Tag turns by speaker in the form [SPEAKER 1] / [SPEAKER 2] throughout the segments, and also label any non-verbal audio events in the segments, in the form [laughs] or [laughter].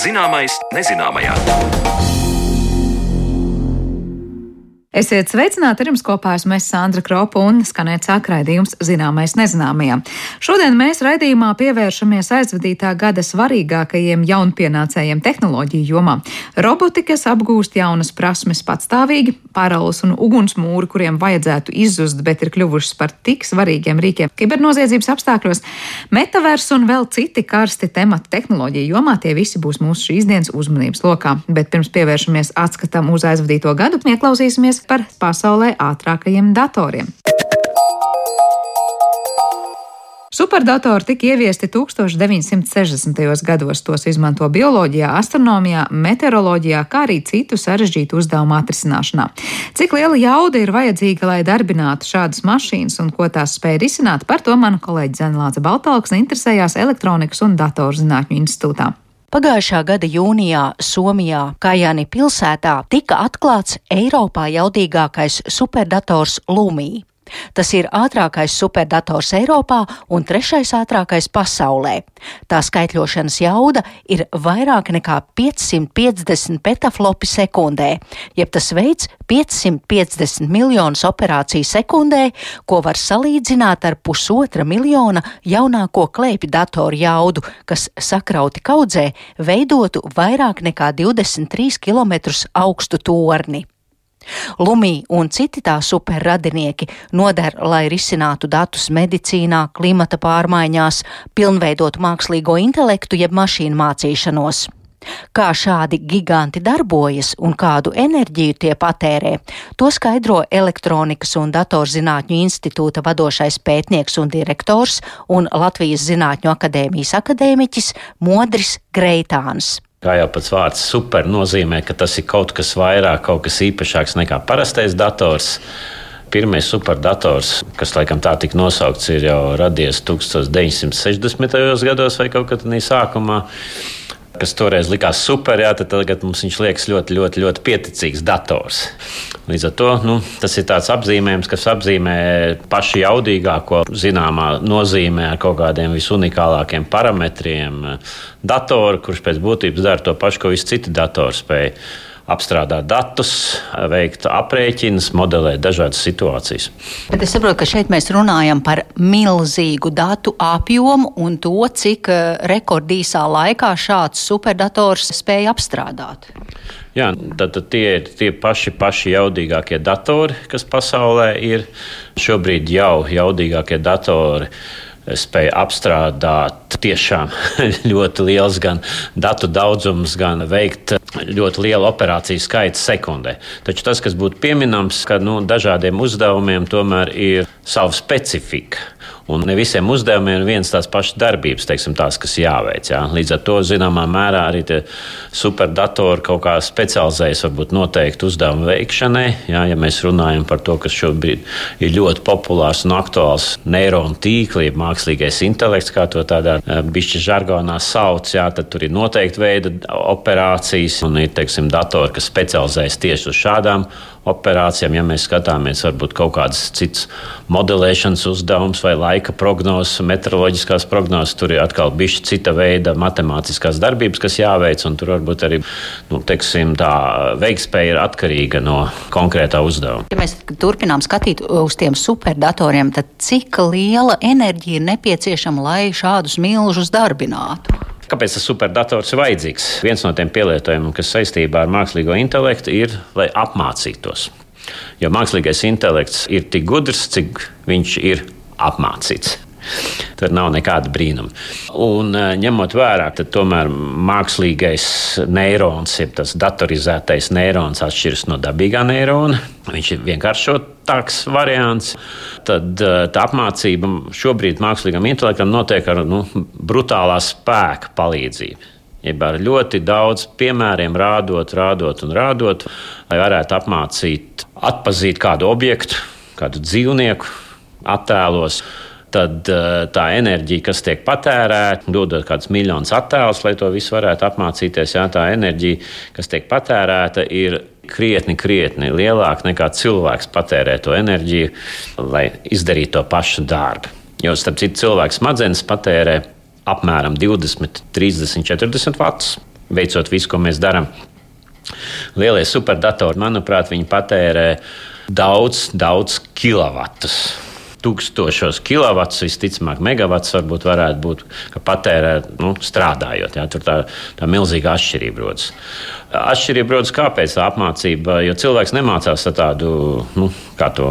[SPEAKER 1] Zināmais nezināmajā.
[SPEAKER 2] Esiet sveicināti! Ar jums kopā esmu es Sandra Kropa un skanēt sāk raidījums Zināmais nezināmajā. Šodien mēs raidījumā pievēršamies aizvadītā gada svarīgākajiem jaunpienācējiem tehnoloģiju jomā. Roboti, kas apgūst jaunas prasmes patstāvīgi, paraules un ugunsmūri, kuriem vajadzētu izzust, bet ir kļuvušas par tik svarīgiem rīkiem kibernoziedzības apstākļos, metavers un vēl citi karsti temati tehnoloģiju jomā, tie visi būs mūsu šīs dienas uzmanības lokā. Bet pirms pievēršamies atskatam uz aizvadīto gadu, ieklausīsimies par pasaulē ātrākajiem datoriem. Superdatori tika ieviesti 1960. gados. Tos izmanto bioloģijā, astronomijā, meteoroloģijā, kā arī citu sarežģītu uzdevumu atrisināšanā. Cik liela jauda ir vajadzīga, lai darbinātu šādas mašīnas un ko tās spēj risināt, par to mana kolēģi Zenlāca Baltalksne interesējās Elektronikas un datorzinātņu institūtā.
[SPEAKER 3] Pagājušā gada jūnijā Somijā, Kajani pilsētā, tika atklāts Eiropā jaudīgākais superdators Lumija. Tas ir ātrākais superdators Eiropā un trešais ātrākais pasaulē. Tā skaitļošanas jauda ir vairāk nekā 550 petaflopi sekundē, jeb tas veids 550 miljonus operāciju sekundē, ko var salīdzināt ar pusotra miljona jaunāko klēpju datoru jaudu, kas sakrauti kaudzē veidotu vairāk nekā 23 km augstu torni. Lumī un citi tā superradinieki noder, lai risinātu datus medicīnā, klimata pārmaiņās, pilnveidotu mākslīgo intelektu jeb mašīnu mācīšanos. Kā šādi giganti darbojas un kādu enerģiju tie patērē, to skaidro Elektronikas un datorzinātņu institūta vadošais pētnieks un direktors un Latvijas Zinātņu akadēmijas akadēmiķis Modris Greitāns.
[SPEAKER 4] Kā jau pats vārds super nozīmē, ka tas ir kaut kas vairāk, kaut kas īpašāks nekā parastais dators. Pirmais superdators, kas laikam tā tika nosaukts, ir jau radies 1960. gados vai kaut kad tādā sākumā kas toreiz likās super, jā, tad tagad mums viņš liekas ļoti, ļoti, ļoti pieticīgs dators. Līdz ar to nu, tas ir tāds apzīmējums, kas apzīmē pašu jaudīgāko zināmā nozīmē ar kaut kādiem visunikālākiem parametriem. Datoru, kurš pēc būtības dara to pašu, ko visi citi datori spēj apstrādāt datus, veikt aprēķinus, modelēt dažādas situācijas.
[SPEAKER 3] Bet es saprotu, ka šeit mēs runājam par milzīgu datu apjomu un to, cik eh, rekordīsā laikā šāds superdators spēja apstrādāt.
[SPEAKER 4] Jā, tad, tad tie ir tie paši, paši jaudīgākie datori, kas pasaulē ir. Šobrīd jau jaudīgākie datori spēja apstrādāt tiešām [laughs] ļoti liels gan datu daudzums, gan veikt ļoti lielu operāciju skaitu sekundē. Taču tas, kas būtu pieminams, ka nu, dažādiem uzdevumiem tomēr ir sava specifika. Un ne visiem uzdevumiem ir viens tās pašas darbības, teiksim, tās, kas jāveic. Jā. Līdz ar to, zināmā mērā, arī superdatori kaut kā specializējas varbūt noteikti uzdevumu veikšanai. Jā, ja mēs runājam par to, kas šobrīd ir ļoti populārs un aktuāls neironu tīkli, mākslīgais intelekts, kā to tādā bišķi žargonā sauc, jā, tad tur ir noteikti veida operācijas un ir, teiksim, datori, kas specializējas tieši uz šādām operācijām. Ja mēs skatāmies varbūt kaut kādas citas modelēšanas uzdevumus vai laika prognozes, meteoroloģiskās prognozes, tur ir atkal bišķi cita veida matemātiskās darbības, kas jāveic, un tur varbūt arī nu, teiksim, tā veiktspēja ir atkarīga no konkrētā uzdevuma.
[SPEAKER 3] Ja mēs turpinām skatīt uz tiem superdatoriem, tad cik liela enerģija ir nepieciešama, lai šādus milžus darbinātu?
[SPEAKER 4] Kāpēc tas superdators ir vajadzīgs? Viens no tiem pielietojumiem, kas saistībā ar mākslīgo intelektu, ir, lai apmācītos. Jo mākslīgais intelekts ir tik gudrs, cik viņš ir apmācīts. Tur nav nekāda brīnuma. Un, eh, ņemot vērā, ka tomēr mākslīgais neirons, jeb tas datorizētais neirons, atšķiras no dabīgā neirona. Viņš ir vienkāršotāks variants. Tad eh, tā apmācība šobrīd mākslīgam intelektam notiek ar nu, brutālā spēka palīdzību. Jeb ar ļoti daudz piemēriem, rādot, rādot un rādot, lai varētu apmācīt, atpazīt kādu objektu, kādu dzīvnieku attēlos tad uh, tā enerģija, kas tiek patērēta, dodot kādus miljonus attēlus, lai to visu varētu apmācīties, jā, tā enerģija, kas tiek patērēta, ir krietni, krietni lielāka nekā cilvēks patērē to enerģiju, lai izdarītu to pašu darbu. Jo, starp citu, cilvēks smadzenes patērē apmēram 20, 30, 40 vatus. veicot visu, ko mēs darām. Lielie superdatori, manuprāt, viņi patērē daudz, daudz kilovatus tūkstošos kilovats, visticamāk, megawats varbūt varētu būt, ka patērē nu, strādājot. Jā, tur tā, tā milzīga atšķirība rodas. Atšķirība rodas kāpēc tā apmācība, jo cilvēks nemācās ar tādu, nu, kā to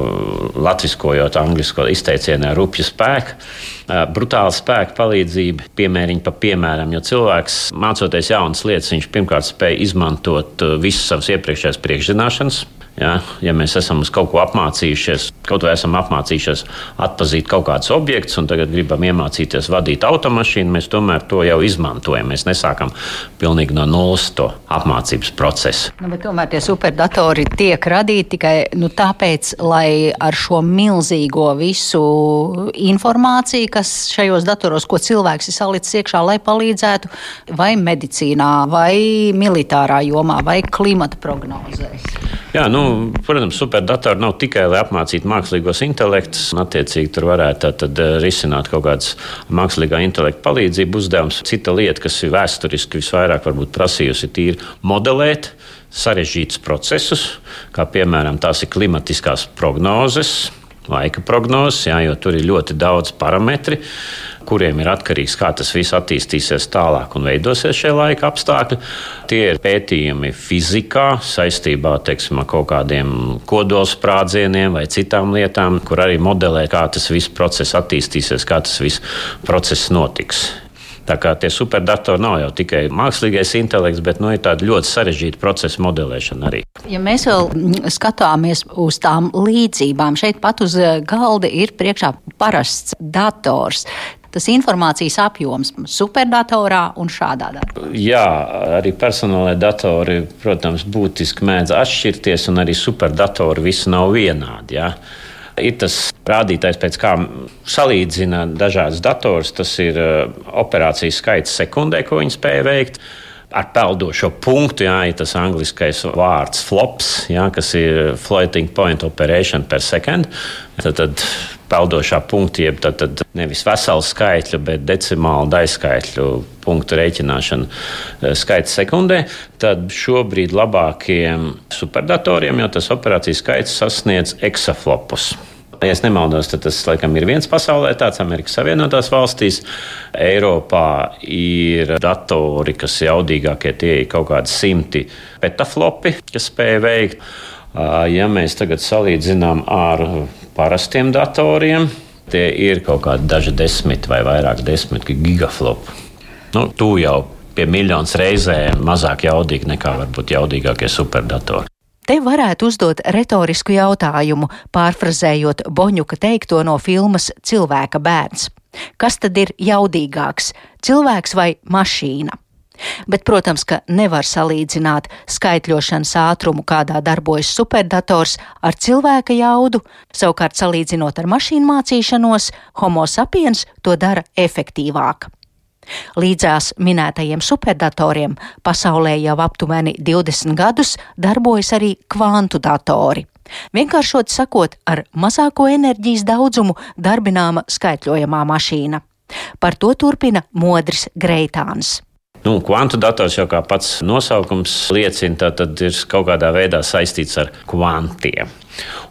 [SPEAKER 4] latviskojot, angļuisko izteicienā, rupju spēku. Brutāla spēka palīdzība, piemēriņa pa piemēram, jo cilvēks mācoties jaunas lietas, viņš pirmkārt spēj izmantot visas savas iepriekšējās priekšzināšanas, Ja, ja mēs esam uz kaut ko apmācījušies, kaut vai esam apmācījušies atzīt kaut kādus objektus, un tagad gribam iemācīties vadīt automašīnu, mēs tomēr to jau izmantojam. Mēs nesākam pilnīgi no nulles to apmācības procesu.
[SPEAKER 3] Nu, tomēr tie superdatori tiek radīti tikai nu, tāpēc, lai ar šo milzīgo visu informāciju, kas šajos datoros, ko cilvēks ir salicis iekšā, lai palīdzētu vai medicīnā, vai militārā jomā, vai klimata prognozēs.
[SPEAKER 4] Jā, nu, protams, superdatori nav tikai lai apmācītu mākslīgos intelektus, un attiecīgi tur varētu tad, eh, risināt kaut kādas mākslīgā intelekta palīdzību uzdevumus. Cita lieta, kas ir vēsturiski visvairāk prasījusi, ir modelēt sarežģītus procesus, kā piemēram tās ir klimatiskās prognozes, laika prognozes, jā, jo tur ir ļoti daudz parametru kuriem ir atkarīgs, kā tas viss attīstīsies tālāk un veidosies šie laika apstākļi. Tie ir pētījumi fizikā saistībā teiksim, ar kaut kādiem kodolsprādzieniem vai citām lietām, kur arī modelē, kā tas viss process attīstīsies, kā tas viss process notiks. Tā kā tie superdatori nav jau tikai mākslīgais intelekts, bet nu, ir tāda ļoti sarežģīta procesa modelēšana arī.
[SPEAKER 3] Ja mēs vēl skatāmies uz tām līdzībām, šeit pat uz galda ir priekšā parasts dators tas informācijas apjoms superdatorā un šādā datorā?
[SPEAKER 4] Jā, arī personālai datori, protams, būtiski mēdz atšķirties, un arī superdatori visi nav vienādi. Jā. Ir tas rādītājs, pēc kā salīdzina dažādas dators, tas ir uh, operācijas skaits sekundē, ko viņi spēja veikt ar peldošo punktu, jā, ir tas angliskais vārds flops, jā, kas ir floating point operation per second. Tad, tad peldošā punkta, jeb tad, tad nevis veselu skaitļu, bet decimālu daļskaitļu punktu rēķināšana eh, skaits sekundē, tad šobrīd labākiem superdatoriem jau tas operācijas skaits sasniedz eksaflopus. Ja es nemaldos, tad tas laikam ir viens pasaulē, tāds Amerikas Savienotās valstīs. Eiropā ir datori, kas jaudīgākie tie ir kaut kādi simti petaflopi, kas spēj veikt. Ja mēs tagad salīdzinām ar parastiem datoriem, tie ir kaut kādi daži desmit vai vairāk desmit gigaflopu. Nu, tu jau pie miljonas reizēm mazāk jaudīgi nekā varbūt jaudīgākie superdatori.
[SPEAKER 3] Te varētu uzdot retorisku jautājumu, pārfrazējot Boņuka teikto no filmas Cilvēka bērns. Kas tad ir jaudīgāks - cilvēks vai mašīna? Bet, protams, ka nevar salīdzināt skaitļošanas ātrumu, kādā darbojas superdators, ar cilvēka jaudu. Savukārt, salīdzinot ar mašīnu mācīšanos, Homo sapiens to dara efektīvāk. Līdzās minētajiem superdatoriem pasaulē jau aptuveni 20 gadus darbojas arī kvantu datori. Vienkāršot sakot, ar mazāko enerģijas daudzumu darbināma skaitļojamā mašīna. Par to turpina Modris Greitāns.
[SPEAKER 4] Nu, kvantu dators jau kā pats nosaukums liecina, tad ir kaut kādā veidā saistīts ar kvantiem.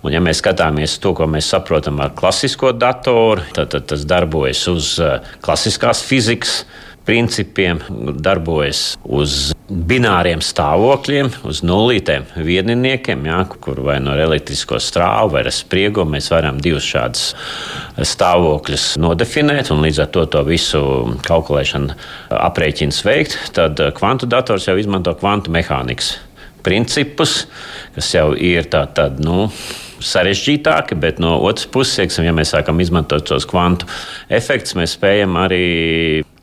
[SPEAKER 4] Un, ja mēs skatāmies to, ko mēs saprotam ar klasisko datoru, tad, tad tas darbojas uz eh, klasiskās fizikas principiem, darbojas uz bināriem stāvokļiem, uz nulītēm vieniniekiem, jā, kur vai no elektrisko strāvu vai spriegumu mēs varam divus šādus stāvokļus nodefinēt un līdz ar to to visu kalkulēšanu aprēķins veikt, tad kvantu dators jau izmanto kvantu mehānikas principus, kas jau ir tādi. Nu, sarežģītāki, bet no otras puses, ja mēs sākam izmantot tos kvantu efektus, mēs spējam arī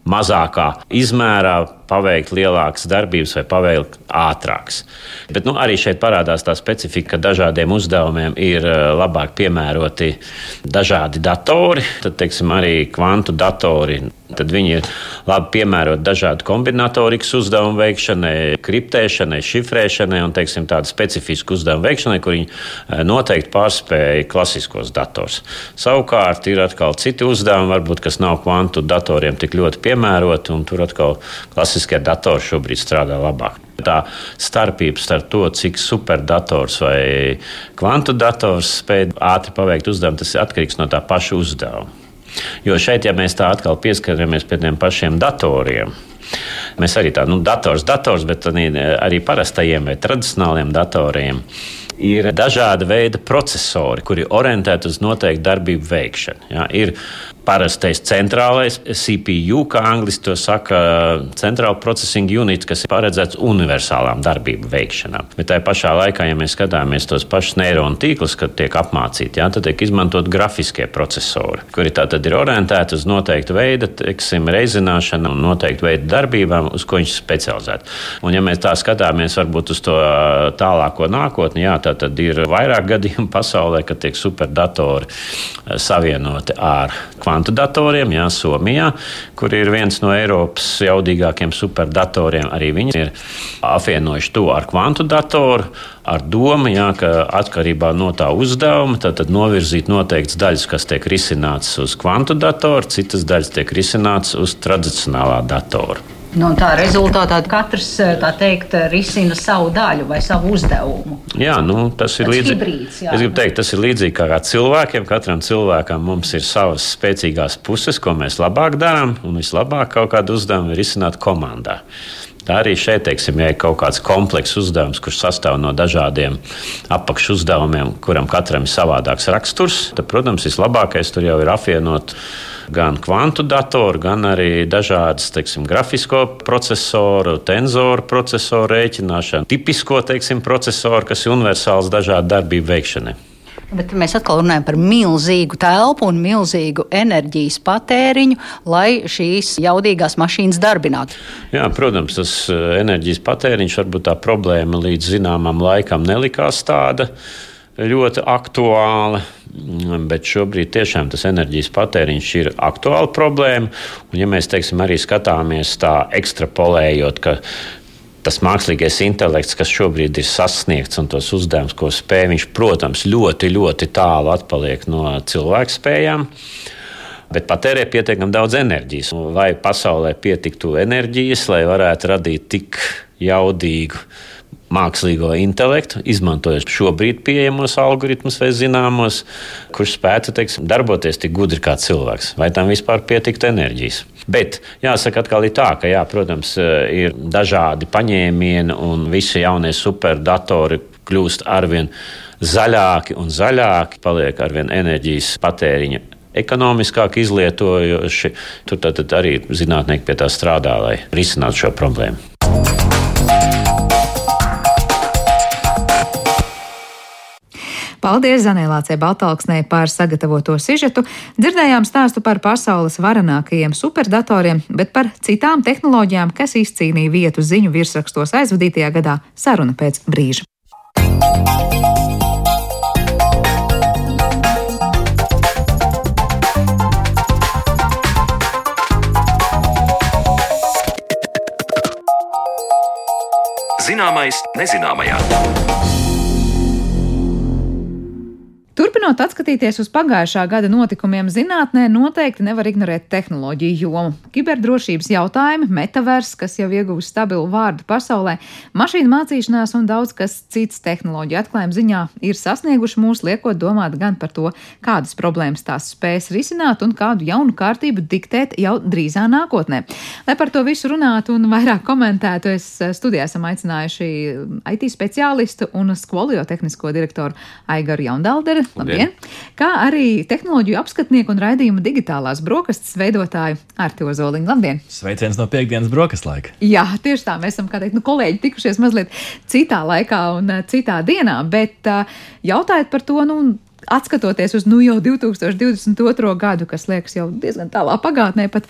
[SPEAKER 4] mazākā izmērā paveikt lielākas darbības vai paveikt ātrākas. Bet nu, arī šeit parādās tā specifika, ka dažādiem uzdevumiem ir eh, labāk piemēroti dažādi datori. Tad, teiksim, arī kvantu datori Tad viņi ir labi piemēroti dažādu kombinatorikas uzdevumu veikšanai, kriptēšanai, šifrēšanai un teiksim, tādu specifisku uzdevumu veikšanai, kur viņi eh, noteikti pārspēja klasiskos dators. Savukārt ir atkal citi uzdevumi, varbūt, kas nav kvantu datoriem tik ļoti piemēroti, un tur atkal klasiskie datori šobrīd strādā labāk. Tā starpība starp to, cik superdators vai kvantu dators spēj ātri paveikt uzdevumu, tas atkarīgs no tā paša uzdevuma. Jo šeit, ja mēs tā atkal pieskaramies pie tiem pašiem datoriem, mēs arī tādu nu, dators, dators, bet arī parastajiem vai tradicionāliem datoriem ir dažāda veida procesori, kuri ir orientēti uz noteiktu darbību veikšanu. Ja, ir parastais centrālais CPU, kā angļuiski to saka, centrāla processing unit, kas ir paredzēts universālām darbību veikšanām. Bet tajā pašā laikā, ja mēs skatāmies tos pašus neironu tīklus, kad tiek apmācīti, jā, tad tiek izmantot grafiskie procesori, kuri tātad ir orientēti uz noteiktu veidu, teiksim, reizināšanu un noteiktu veidu darbībām, uz ko viņš ir specializēts. Un ja mēs tā skatāmies varbūt uz to tālāko nākotni, jā, tā tad ir vairāk gadījumu pasaulē, kad tiek superdatori savienoti ar kvantu kvantu datoriem, jā, Somijā, kur ir viens no Eiropas jaudīgākiem superdatoriem. Arī viņi ir apvienojuši to ar kvantu datoru, ar domu, jā, ka atkarībā no tā uzdevuma tad, tad novirzīt noteikts daļas, kas tiek risināts uz kvantu datoru, citas daļas tiek risināts uz tradicionālā datora.
[SPEAKER 3] Nu, tā rezultātā katrs teikt, risina savu daļu vai savu uzdevumu.
[SPEAKER 4] Jā, nu, tas ir līdzīgi. Es gribu teikt, tas ir līdzīgi kā cilvēkiem. Katram cilvēkam mums ir savas spēcīgās puses, ko mēs labāk darām, un vislabāk kaut kādu uzdevumu ir risināt komandā. Tā arī šeit, teiksim, ja ir kaut kāds komplekss uzdevums, kurš sastāv no dažādiem apakšu uzdevumiem, kuram katram ir savādāks raksturs, tad, protams, vislabākais tur jau ir apvienot gan kvantu datoru, gan arī dažādas teiksim, grafisko procesoru, tenzoru procesoru rēķināšanu, tipisko teiksim, procesoru, kas ir universāls dažādu darbību veikšanai.
[SPEAKER 3] Bet mēs atkal runājam par milzīgu telpu un milzīgu enerģijas patēriņu, lai šīs jaudīgās mašīnas darbinātu.
[SPEAKER 4] Jā, protams, tas eh, enerģijas patēriņš varbūt tā problēma līdz zināmam laikam nelikās tāda ļoti aktuāla. Bet šobrīd tiešām tas enerģijas patēriņš ir aktuāla problēma. Un, ja mēs teiksim, arī skatāmies tā ekstrapolējot, ka tas mākslīgais intelekts, kas šobrīd ir sasniegts un tos uzdevumus, ko spēj, viņš, protams, ļoti, ļoti tālu atpaliek no cilvēku spējām. Bet patērē pietiekami daudz enerģijas. Lai pasaulē pietiktu enerģijas, lai varētu radīt tik jaudīgu mākslīgo intelektu, izmantojot šobrīd pieejamos algoritmus vai zināmos, kurš spētu teiksim, darboties tik gudri kā cilvēks, vai tam vispār pietiktu enerģijas. Bet jāsaka, atkal ir tā, ka, jā, protams, ir dažādi paņēmieni un visi jaunie superdatori kļūst arvien zaļāki un zaļāki, paliek arvien enerģijas patēriņa ekonomiskāk izlietojoši. Tur tad arī zinātnieki pie tā strādā, lai risinātu šo problēmu.
[SPEAKER 2] Paldies Zanēlācei Baltalksnei par sagatavoto sižetu. Dzirdējām stāstu par pasaules varenākajiem superdatoriem, bet par citām tehnoloģijām, kas izcīnīja vietu ziņu virsrakstos aizvadītajā gadā, saruna pēc brīža. Zināmais nezināmajā. Turpinot atskatīties uz pagājušā gada notikumiem zinātnē, noteikti nevar ignorēt tehnoloģiju jomu. Kiberdrošības jautājumi, metavers, kas jau ieguvis stabilu vārdu pasaulē, mašīnu mācīšanās un daudz kas cits tehnoloģiju atklājumu ziņā ir sasnieguši mūs, liekot domāt gan par to, kādas problēmas tās spēs risināt un kādu jaunu kārtību diktēt jau drīzā nākotnē. Lai par to visu runātu un vairāk komentētu, es studijā esam aicinājuši IT speciālistu un skolio tehnisko direktoru Aigaru Jaundalderu. Labdien! Kā arī tehnoloģiju apskatnieku un raidījumu digitālās brokastis veidotāju Arti Ozoliņu. Labdien!
[SPEAKER 1] Sveiciens no piekdienas brokastis laika!
[SPEAKER 2] Jā, tieši tā, mēs esam, kā teikt, nu, kolēģi tikušies mazliet citā laikā un uh, citā dienā, bet uh, jautājot par to, nu, atskatoties uz nu jau 2022. gadu, kas liekas jau diezgan tālā pagātnē, pat,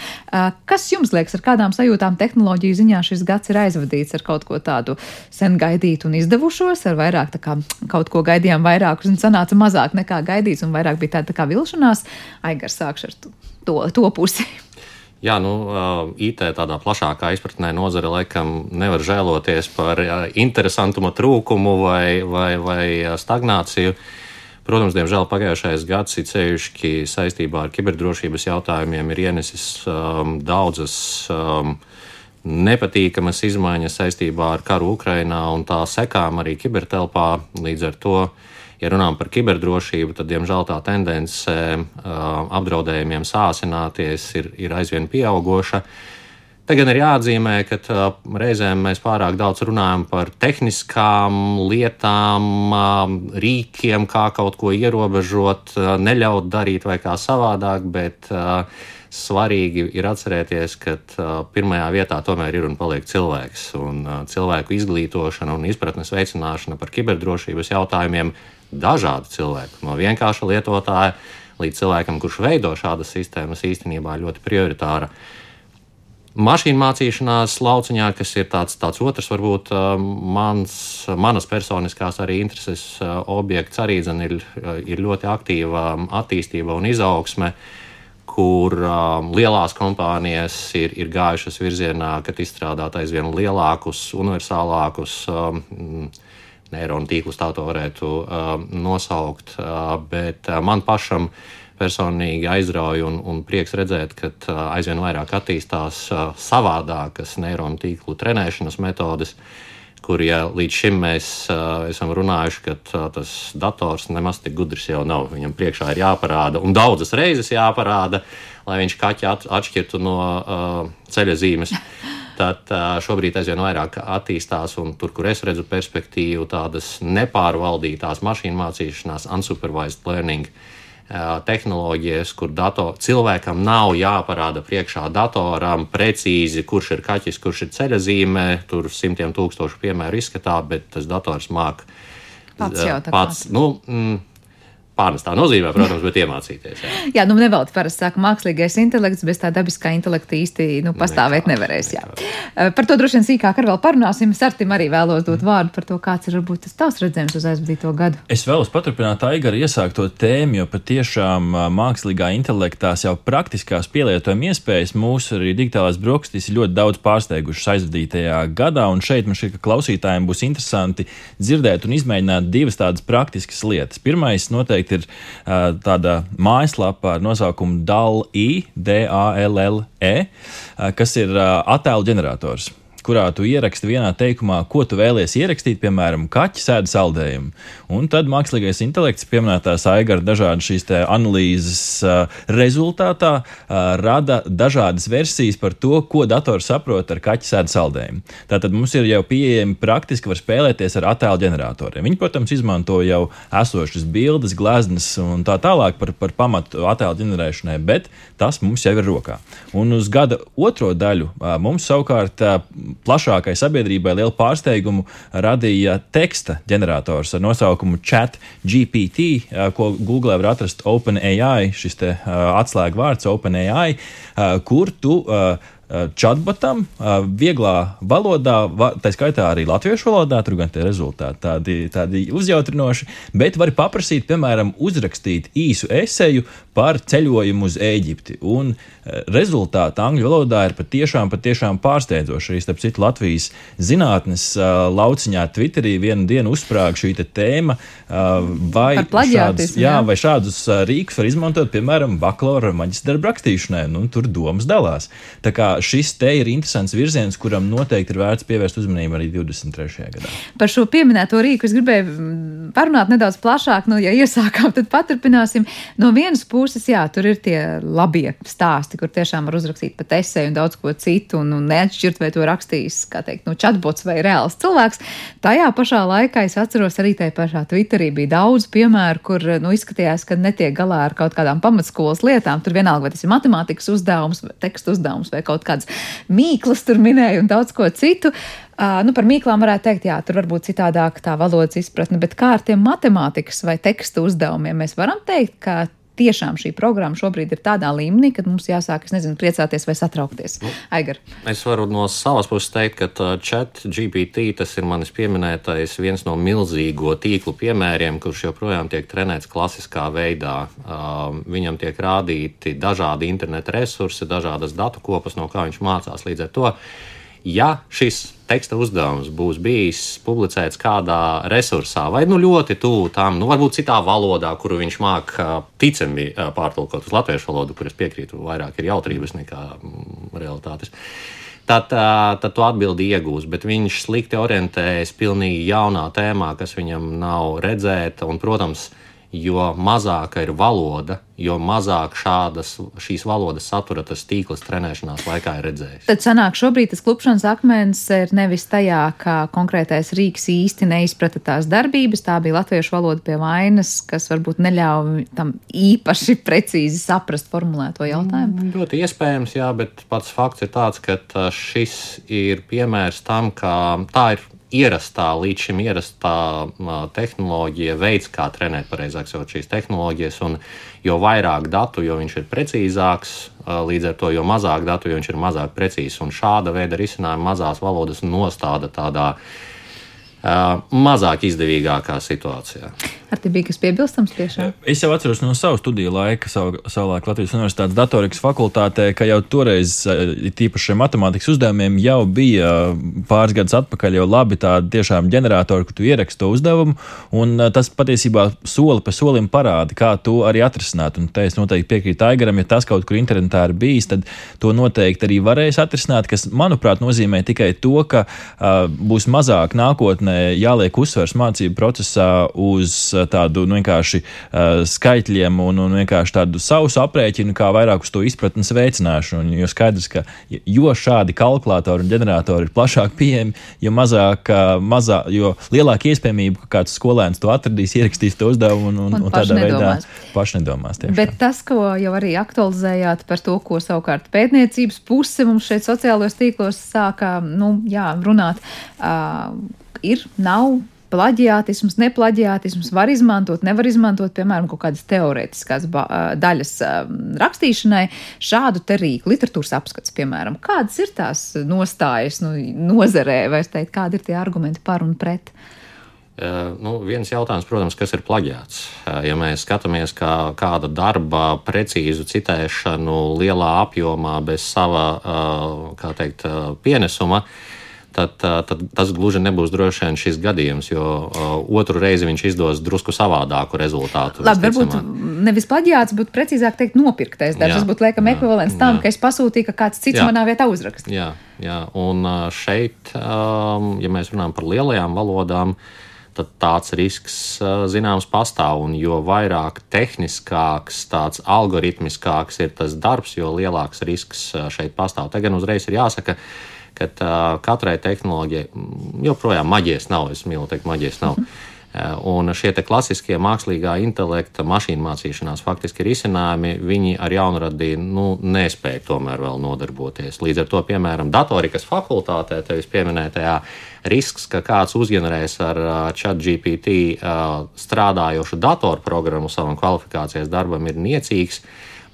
[SPEAKER 2] kas jums liekas, ar kādām sajūtām tehnoloģiju ziņā šis gads ir aizvadīts ar kaut ko tādu sen gaidītu un izdevušos, ar vairāk kā, kaut ko gaidījām vairāk un sanāca mazāk nekā gaidīts un vairāk bija tāda tā kā vilšanās. Aigars sākšu ar to, to pusi.
[SPEAKER 5] Jā, nu, IT tādā plašākā izpratnē nozare laikam nevar žēloties par interesantuma trūkumu vai, vai, vai stagnāciju. Protams, diemžēl pagājušais gads, it sevišķi saistībā ar kiberdrošības jautājumiem, ir ienesis um, daudzas um, nepatīkamas izmaiņas saistībā ar karu Ukrainā un tā sekām arī kibertelpā. Līdz ar to ja runājam par kiberdrošību, tad, diemžēl, tā tendence apdraudējumiem sāsināties ir, ir aizvien pieaugoša. Te gan ir jāatzīmē, ka reizēm mēs pārāk daudz runājam par tehniskām lietām, rīkiem, kā kaut ko ierobežot, neļaut darīt vai kā savādāk, bet svarīgi ir atcerēties, ka pirmajā vietā tomēr ir un paliek cilvēks. Un cilvēku izglītošana un izpratnes veicināšana par kiberdrošības jautājumiem dažādu cilvēku, no vienkārša lietotāja līdz cilvēkam, kurš veido šādas sistēmas, īstenībā ļoti prioritāra. Mašīnu mācīšanās lauciņā, kas ir tāds, tāds otrs, varbūt mans, manas personiskās arī intereses objekts, arī zin, ir, ir ļoti aktīva attīstība un izaugsme, kur um, lielās kompānijas ir, ir gājušas virzienā, kad izstrādāt aizvien lielākus, universālākus um, neironu tīklus, tā to varētu uh, nosaukt. Uh, bet uh, man pašam personīgi aizrauja un, un prieks redzēt, ka uh, aizvien vairāk attīstās uh, savādākas neironu tīklu trenēšanas metodes. Kur ja līdz šim mēs uh, esam runājuši, ka uh, tas dators nemaz tik gudrs jau nav. Viņam priekšā ir jāparāda, un daudzas reizes jāparāda, lai viņš kaķi at, atšķirtu no uh, ceļa zīmes. [laughs] Tad šobrīd aizvien vairāk attīstās, un tur, kur es redzu perspektīvu, tādas nepārvaldītās mašīnu mācīšanās, unsupervised learning tehnoloģijas, kur dator, cilvēkam nav jāparāda priekšā datoram precīzi, kurš ir kaķis, kurš ir ceļazīmē. Tur simtiem tūkstošu piemēru izskatā, bet tas dators māk
[SPEAKER 2] pats.
[SPEAKER 5] Pats, nu, mm, Pārnestā nozīmē, protams, bet iemācīties. Jā,
[SPEAKER 2] jā nu nevelti parasti saka, mākslīgais intelekts bez tā dabiskā intelekta īsti nu, pastāvēt nekā, nevarēs. Jā. Nekā. Par to droši vien sīkāk ar vēl parunāsim. Sartim arī vēlos dot vārdu par to, kāds ir varbūt tas tavs redzējums uz aizvadīto gadu.
[SPEAKER 1] Es vēlos paturpināt Aigara iesākto tēmu, jo patiešām mākslīgā intelektās jau praktiskās pielietojuma iespējas mūsu arī digitālās brokastīs ir ļoti daudz pārsteigušas aizvadītajā gadā, un šeit man šķiet, ka klausītājiem būs interesanti dzirdēt un izmēģināt divas tādas praktiskas lietas. Pirmais noteikti noteikti ir uh, tāda mājaslapa ar nosaukumu DALI, D-A-L-L-E, uh, kas ir uh, attēlu ģenerators kurā tu ieraksti vienā teikumā, ko tu vēlies ierakstīt, piemēram, kaķi sēdi saldējumu. Un tad mākslīgais intelekts, pieminētās aigara dažādas šīs analīzes uh, rezultātā, uh, rada dažādas versijas par to, ko dators saprot ar kaķi sēdi saldējumu. Tātad mums ir jau pieejami praktiski var spēlēties ar attēlu ģeneratoriem. Viņi, protams, izmanto jau esošas bildes, gleznas un tā tālāk par, par pamatu attēlu ģenerēšanai, bet tas mums jau ir rokā. Un uz gada otro daļu mums savukārt plašākai sabiedrībai lielu pārsteigumu radīja teksta ģenerators ar nosaukumu ChatGPT, ko Google var atrast OpenAI, šis atslēgu vārds OpenAI, kur tu chatbotam, vieglā valodā, tā skaitā arī latviešu valodā, tur gan tie rezultāti tādi, tādi uzjautrinoši, bet var paprasīt, piemēram, uzrakstīt īsu eseju par ceļojumu uz Eģipti. Un rezultāti angļu valodā ir patiešām, patiešām pārsteidzoši. Arī starp citu Latvijas zinātnes lauciņā Twitterī vienu dienu uzsprāga šī tēma, vai šādus, jā, vai šādus rīkus var izmantot, piemēram, bakalaura maģistra rakstīšanai. Nu, tur domas dalās. Tā kā šis te ir interesants virziens, kuram noteikti ir vērts pievērst uzmanību arī 23. gadā.
[SPEAKER 2] Par šo pieminēto rīku es gribēju mm, parunāt nedaudz plašāk. Nu, ja iesākām, tad paturpināsim. No vienas puses, jā, tur ir tie labie stāsti, kur tiešām var uzrakstīt pat esēju un daudz ko citu, un, un neatšķirt, vai to rakstījis, kā teikt, no chatbots vai reāls cilvēks. Tajā pašā laikā es atceros arī tajā pašā Twitterī bija daudz piemēru, kur nu, izskatījās, ka netiek galā ar kaut kādām pamatskolas lietām. Tur vienalga, vai tas ir matemātikas uzdevums, tekstu uzdevums vai kaut kāds mīklas tur minēja un daudz ko citu. Uh, nu, par mīklām varētu teikt, jā, tur var būt citādāk tā valodas izpratne, bet kā ar tiem matemātikas vai tekstu uzdevumiem mēs varam teikt, ka tiešām šī programma šobrīd ir tādā līmenī, ka mums jāsāk, es nezinu, priecāties vai satraukties. Nu, Aigar.
[SPEAKER 5] Es varu no savas puses teikt, ka chat GPT tas ir manis pieminētais viens no milzīgo tīklu piemēriem, kurš joprojām tiek trenēts klasiskā veidā. Viņam tiek rādīti dažādi interneta resursi, dažādas datu kopas, no kā viņš mācās līdz ar to ja šis teksta uzdevums būs bijis publicēts kādā resursā, vai nu ļoti tuvu tam, nu varbūt citā valodā, kuru viņš māca ticami pārtulkot uz latviešu valodu, kur es piekrītu, vairāk ir jautrības nekā mm, realitātes. Tad, tad tu atbildi iegūsi, bet viņš slikti orientējas pilnīgi jaunā tēmā, kas viņam nav redzēta. Un, protams, jo mazāka ir valoda, jo mazāk šādas, šīs valodas satura tas tīkls trenēšanās laikā ir redzējis.
[SPEAKER 2] Tad sanāk, šobrīd tas klupšanas akmens ir nevis tajā, ka konkrētais rīks īsti neizprata tās darbības, tā bija latviešu valoda pie vainas, kas varbūt neļauj tam īpaši precīzi saprast formulēto jautājumu.
[SPEAKER 5] Mm, ļoti iespējams, jā, bet pats fakts ir tāds, ka šis ir piemērs tam, ka tā ir ierastā, līdz šim ierastā tehnoloģija, veids, kā trenēt pareizāk šīs tehnoloģijas. Un jo vairāk datu, jo viņš ir precīzāks, līdz ar to, jo mazāk datu, jo viņš ir mazāk precīzs. Un šāda veida risinājumi mazās valodas nostāda tādā mazāk izdevīgākā situācijā.
[SPEAKER 2] Ar te bija kas piebilstams pie šā?
[SPEAKER 1] Es jau atceros no savu studiju laika, savu, savulaik Latvijas Universitātes datorikas fakultātē, ka jau toreiz, tīpaši šiem matemātikas uzdevumiem, jau bija pāris gadus atpakaļ jau labi tādi tiešām ģeneratori, kur tu ieraksti to uzdevumu, un tas patiesībā soli pa solim parāda, kā to arī atrisināt. Un te es noteikti piekrītu Aigaram, ja tas kaut kur internetā ir bijis, tad to noteikti arī varēs atrisināt, kas, manuprāt, nozīmē tikai to, ka uh, būs mazāk nākotnē jāliek uzsvers mācību procesā uz tādu nu, vienkārši uh, skaitļiem un, un vienkārši tādu savu aprēķinu, kā vairāk uz to izpratnes veicināšanu. Jo skaidrs, ka jo šādi kalkulatori un ģeneratori ir plašāk pieejami, jo mazāk, uh, mazā, jo lielāka iespējamība, ka kāds skolēns to atradīs, ierakstīs to uzdevumu un, un, un, un tādā nedomās. veidā paši nedomās.
[SPEAKER 2] Tiešām. Bet tas, ko jau arī aktualizējāt par to, ko savukārt pētniecības puse mums šeit sociālajos tīklos sāka nu, jā, runāt, uh, ir, nav plaģiātisms, neplaģiātisms var izmantot, nevar izmantot, piemēram, kaut kādas teorētiskās daļas rakstīšanai, šādu te rīku, literatūras apskats, piemēram. Kādas ir tās nostājas nu, nozarē, vai es teiktu, kādi ir tie argumenti par un pret?
[SPEAKER 5] Nu, viens jautājums, protams, kas ir plaģiāts. Uh, ja mēs skatāmies, kā kāda darba precīzu citēšanu lielā apjomā bez sava, teikt, pienesuma, uh, tad, tad tas gluži nebūs droši vien šis gadījums, jo otru reizi viņš izdos drusku savādāku rezultātu.
[SPEAKER 2] Labi, varbūt nevis plaģiāts, bet precīzāk teikt, nopirktais darbs. Tas būtu laikam ekvivalents tam, jā. ka es pasūtīju, ka kāds cits jā. manā vietā uzraksta.
[SPEAKER 5] Jā, jā, un šeit, um, ja mēs runājam par lielajām valodām, tad tāds risks zināms pastāv. Un jo vairāk tehniskāks, tāds algoritmiskāks ir tas darbs, jo lielāks risks šeit pastāv. Te gan uzreiz ir jāsaka, ka ka katrai tehnoloģijai joprojām maģijas nav. Es mīlu teikt, maģijas nav. Mm. Un šie klasiskie mākslīgā intelekta mašīnu mācīšanās faktiski risinājumi, viņi ar jaunradī nu, nespēja tomēr vēl nodarboties. Līdz ar to, piemēram, datorikas fakultātē, tevis pieminētajā, risks, ka kāds uzģenerēs ar chat GPT strādājošu datorprogrammu savam kvalifikācijas darbam, ir niecīgs.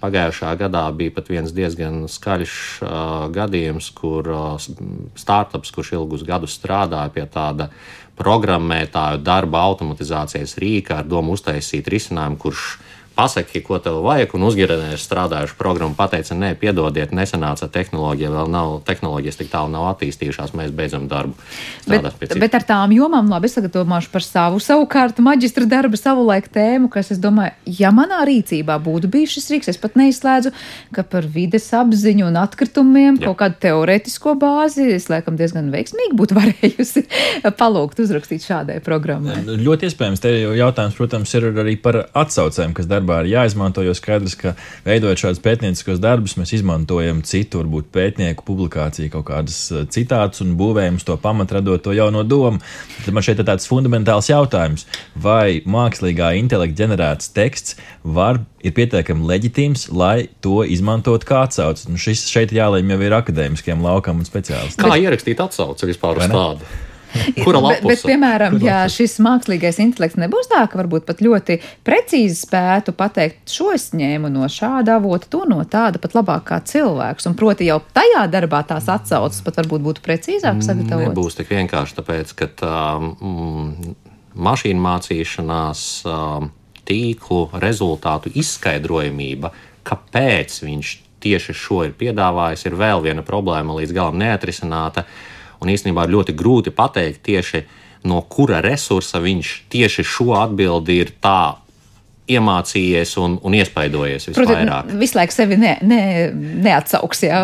[SPEAKER 5] Pagājušā gadā bija pat viens diezgan skaļš uh, gadījums, kur uh, startups, kurš ilgus gadus strādāja pie tāda programmētāju darba automatizācijas rīka ar domu uztaisīt risinājumu, kurš pasaki, ko tev vajag, un uzģenerēs strādājušu programmu, pateica, nē, piedodiet, nesanāca tehnoloģija, vēl nav, tehnoloģijas tik tālu nav attīstījušās, mēs beidzam darbu.
[SPEAKER 2] Bet, bet ar tām jomām, labi, domāšu par savu savukārt maģistra darbu, savu laiku tēmu, kas, es domāju, ja manā rīcībā būtu bijis šis rīks, es pat neizslēdzu, ka par vides apziņu un atkritumiem Jā. kaut kādu teorētisko bāzi es laikam diezgan veiksmīgi būtu [laughs] varējusi palūgt uzrakstīt šādai programmai.
[SPEAKER 1] Ļoti iespējams, te jau jautājums, protams, ir arī par atsaucēm, kas darbā ir jāizmanto. Jo skaidrs, ka veidojot šādus pētnieciskos darbus, mēs izmantojam citu, varbūt pētnieku publikāciju, kaut kādas eh, citātus un būvējam to pamatu, radot to jauno domu. Tad man šeit ir tāds fundamentāls jautājums, vai mākslīgā intelekta ģenerēts teksts var, ir pietiekami leģitīms, lai to izmantotu kā atsauci. Nu, šis šeit jālēm jau ir akadēmiskiem laukam un speciālistiem.
[SPEAKER 5] Kā ierakstīt atsauci vispār uz tādu? [laughs] Kura lapuse?
[SPEAKER 2] Bet, bet, piemēram,
[SPEAKER 1] Kura
[SPEAKER 2] ja šis mākslīgais intelekts nebūs tā, ka varbūt pat ļoti precīzi spētu pateikt, šo es ņēmu no šāda avota, to no tāda, pat labāk kā cilvēks. Un proti jau tajā darbā tās atsaucas pat varbūt būtu precīzāk sagatavotas.
[SPEAKER 5] Nebūs tik vienkārši, tāpēc, ka tā mm, mašīna mācīšanās tīklu rezultātu izskaidrojamība, kāpēc viņš tieši šo ir piedāvājis, ir vēl viena problēma līdz galam neatrisināta. Un īstenībā ir ļoti grūti pateikt tieši no kura resursa viņš tieši šo atbildi ir tā iemācījies un, un iespaidojies visvairāk.
[SPEAKER 2] Protams, visu laiku sevi ne, ne, neatsauks. Jā.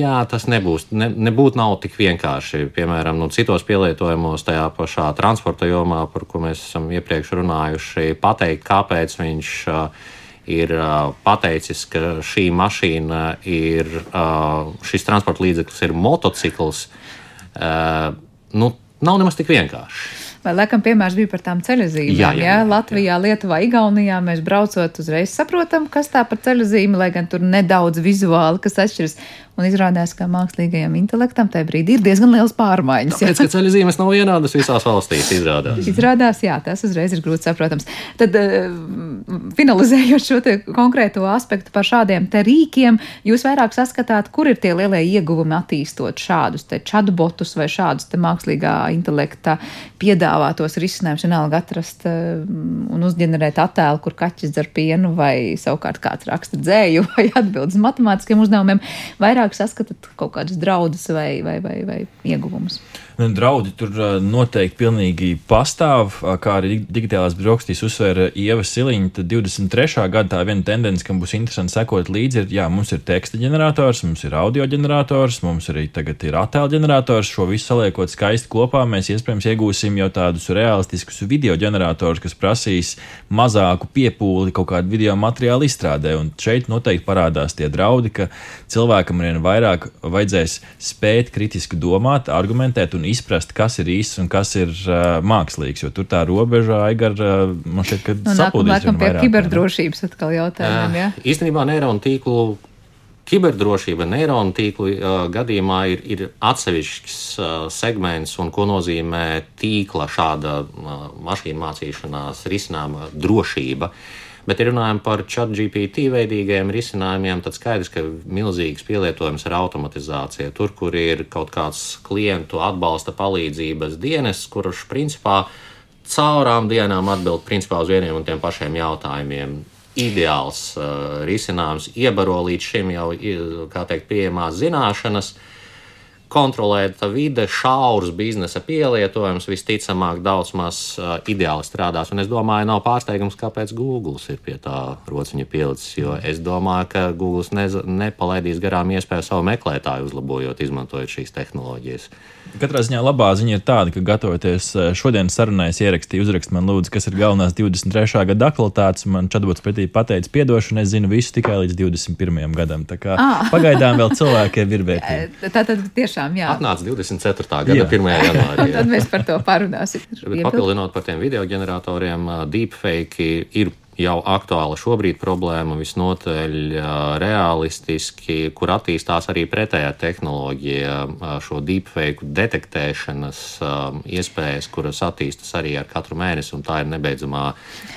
[SPEAKER 5] Jā, tas nebūs. Ne, nebūtu nav tik vienkārši. Piemēram, nu, citos pielietojumos, tajā pašā transporta jomā, par ko mēs esam iepriekš runājuši, pateikt, kāpēc viņš uh, ir uh, pateicis, ka šī mašīna ir, uh, šis transporta līdzeklis ir motocikls. Uh, nu, nav nemaz tik vienkārši.
[SPEAKER 2] Vai laikam piemērs bija par tām ceļzīmēm?
[SPEAKER 5] Jā, jā, jā, jā.
[SPEAKER 2] Latvijā, Lietuvā, Igaunijā mēs braucot uzreiz saprotam, kas tā par ceļzīmi, lai gan tur nedaudz vizuāli, kas atšķiras. Un izrādās, ka mākslīgajam intelektam tajā brīdī ir diezgan liels pārmaiņas. jā.
[SPEAKER 5] Tāpēc, ka ceļu zīmes nav vienādas visās valstīs, izrādās.
[SPEAKER 2] Izrādās, jā, tas uzreiz ir grūti saprotams. Tad, eh, finalizējot šo konkrēto aspektu par šādiem te rīkiem, jūs vairāk saskatāt, kur ir tie lielie ieguvumi attīstot šādus te chatbotus vai šādus te mākslīgā intelekta piedāvātos risinājumus, vienalga atrast eh, un uzģenerēt attēlu, kur kaķis dzer pienu vai savukārt kāds raksta dzēju [laughs] vai atbildes matemātiskiem uzdevumiem. Vairāk saskatāt kaut kādus draudus vai, vai, vai, vai ieguvumus.
[SPEAKER 1] Nu, Draudi tur noteikti pilnīgi pastāv, kā arī dig- digitālās brokastīs uzsvēra Ieva Siliņa. Tad 23. gadā tā viena tendence, kam būs interesanti sekot līdzi, ir, jā, mums ir teksta ģenerators, mums ir audio ģenerators, mums arī tagad ir attēlu ģenerators. Šo visu saliekot skaisti kopā, mēs iespējams iegūsim jau tādus realistiskus video ģeneratorus, kas prasīs mazāku piepūli kaut kādu video materiālu izstrādē. Un šeit noteikti parādās tie draudi, ka cilvēkam arvien vairāk vajadzēs spēt kritiski domāt, argumentēt un izprast, kas ir īsts un kas ir uh, mākslīgs. Jo tur tā robeža, Aigar, uh, man šķiet, ka
[SPEAKER 2] Nu,
[SPEAKER 1] sapūdīs
[SPEAKER 2] nākam
[SPEAKER 1] vien
[SPEAKER 2] pie kiberdrošības atkal jautājumiem. Jā.
[SPEAKER 5] Uh, īstenībā neironu tīklu kiberdrošība neironu tīklu uh, gadījumā ir, ir atsevišķs uh, segments, un ko nozīmē tīkla šāda uh, mašīnu mācīšanās risinājuma drošība. Bet, ja runājam par chat GPT veidīgiem risinājumiem, tad skaidrs, ka milzīgs pielietojums ir automatizācija. Tur, kur ir kaut kāds klientu atbalsta palīdzības dienas, kurš principā caurām dienām atbild principā uz vieniem un tiem pašiem jautājumiem. Ideāls uh, risinājums iebaro līdz šim jau kā teikt, pieejamās zināšanas, kontrolēta vide, šaurs biznesa pielietojums, visticamāk, daudz maz uh, ideāli strādās. Un es domāju, nav pārsteigums, kāpēc Google ir pie tā rociņa pielicis. Jo es domāju, ka Google nez, nepalaidīs garām iespēju savu meklētāju uzlabojot, izmantojot šīs tehnoloģijas.
[SPEAKER 1] Katrā ziņā labā ziņa ir tāda, ka gatavoties eh, šodienas sarunai, ierakstīju, uzrakst man, lūdzu, kas ir galvenās 23. gada aktualitātes. Man čatbots pretī pateica, piedošanu, es zinu visu tikai līdz 21. gadam. Tā kā
[SPEAKER 2] Ah. [laughs]
[SPEAKER 1] pagaidām vēl cilvēkiem ir vērtība. [laughs]
[SPEAKER 2] Tā tad tiešām, jā.
[SPEAKER 5] Atnāca 24. gada
[SPEAKER 1] Jā.
[SPEAKER 5] 1. janvārī. [laughs]
[SPEAKER 2] Tad mēs par to parunāsim.
[SPEAKER 5] Bet papildinot par tiem video ģeneratoriem, deepfake ir jau aktuāla šobrīd problēma, visnotaļ realistiski, kur attīstās arī pretējā tehnoloģija, šo deepfake detektēšanas iespējas, kuras attīstas arī ar katru mēnesi, un tā ir nebeidzamā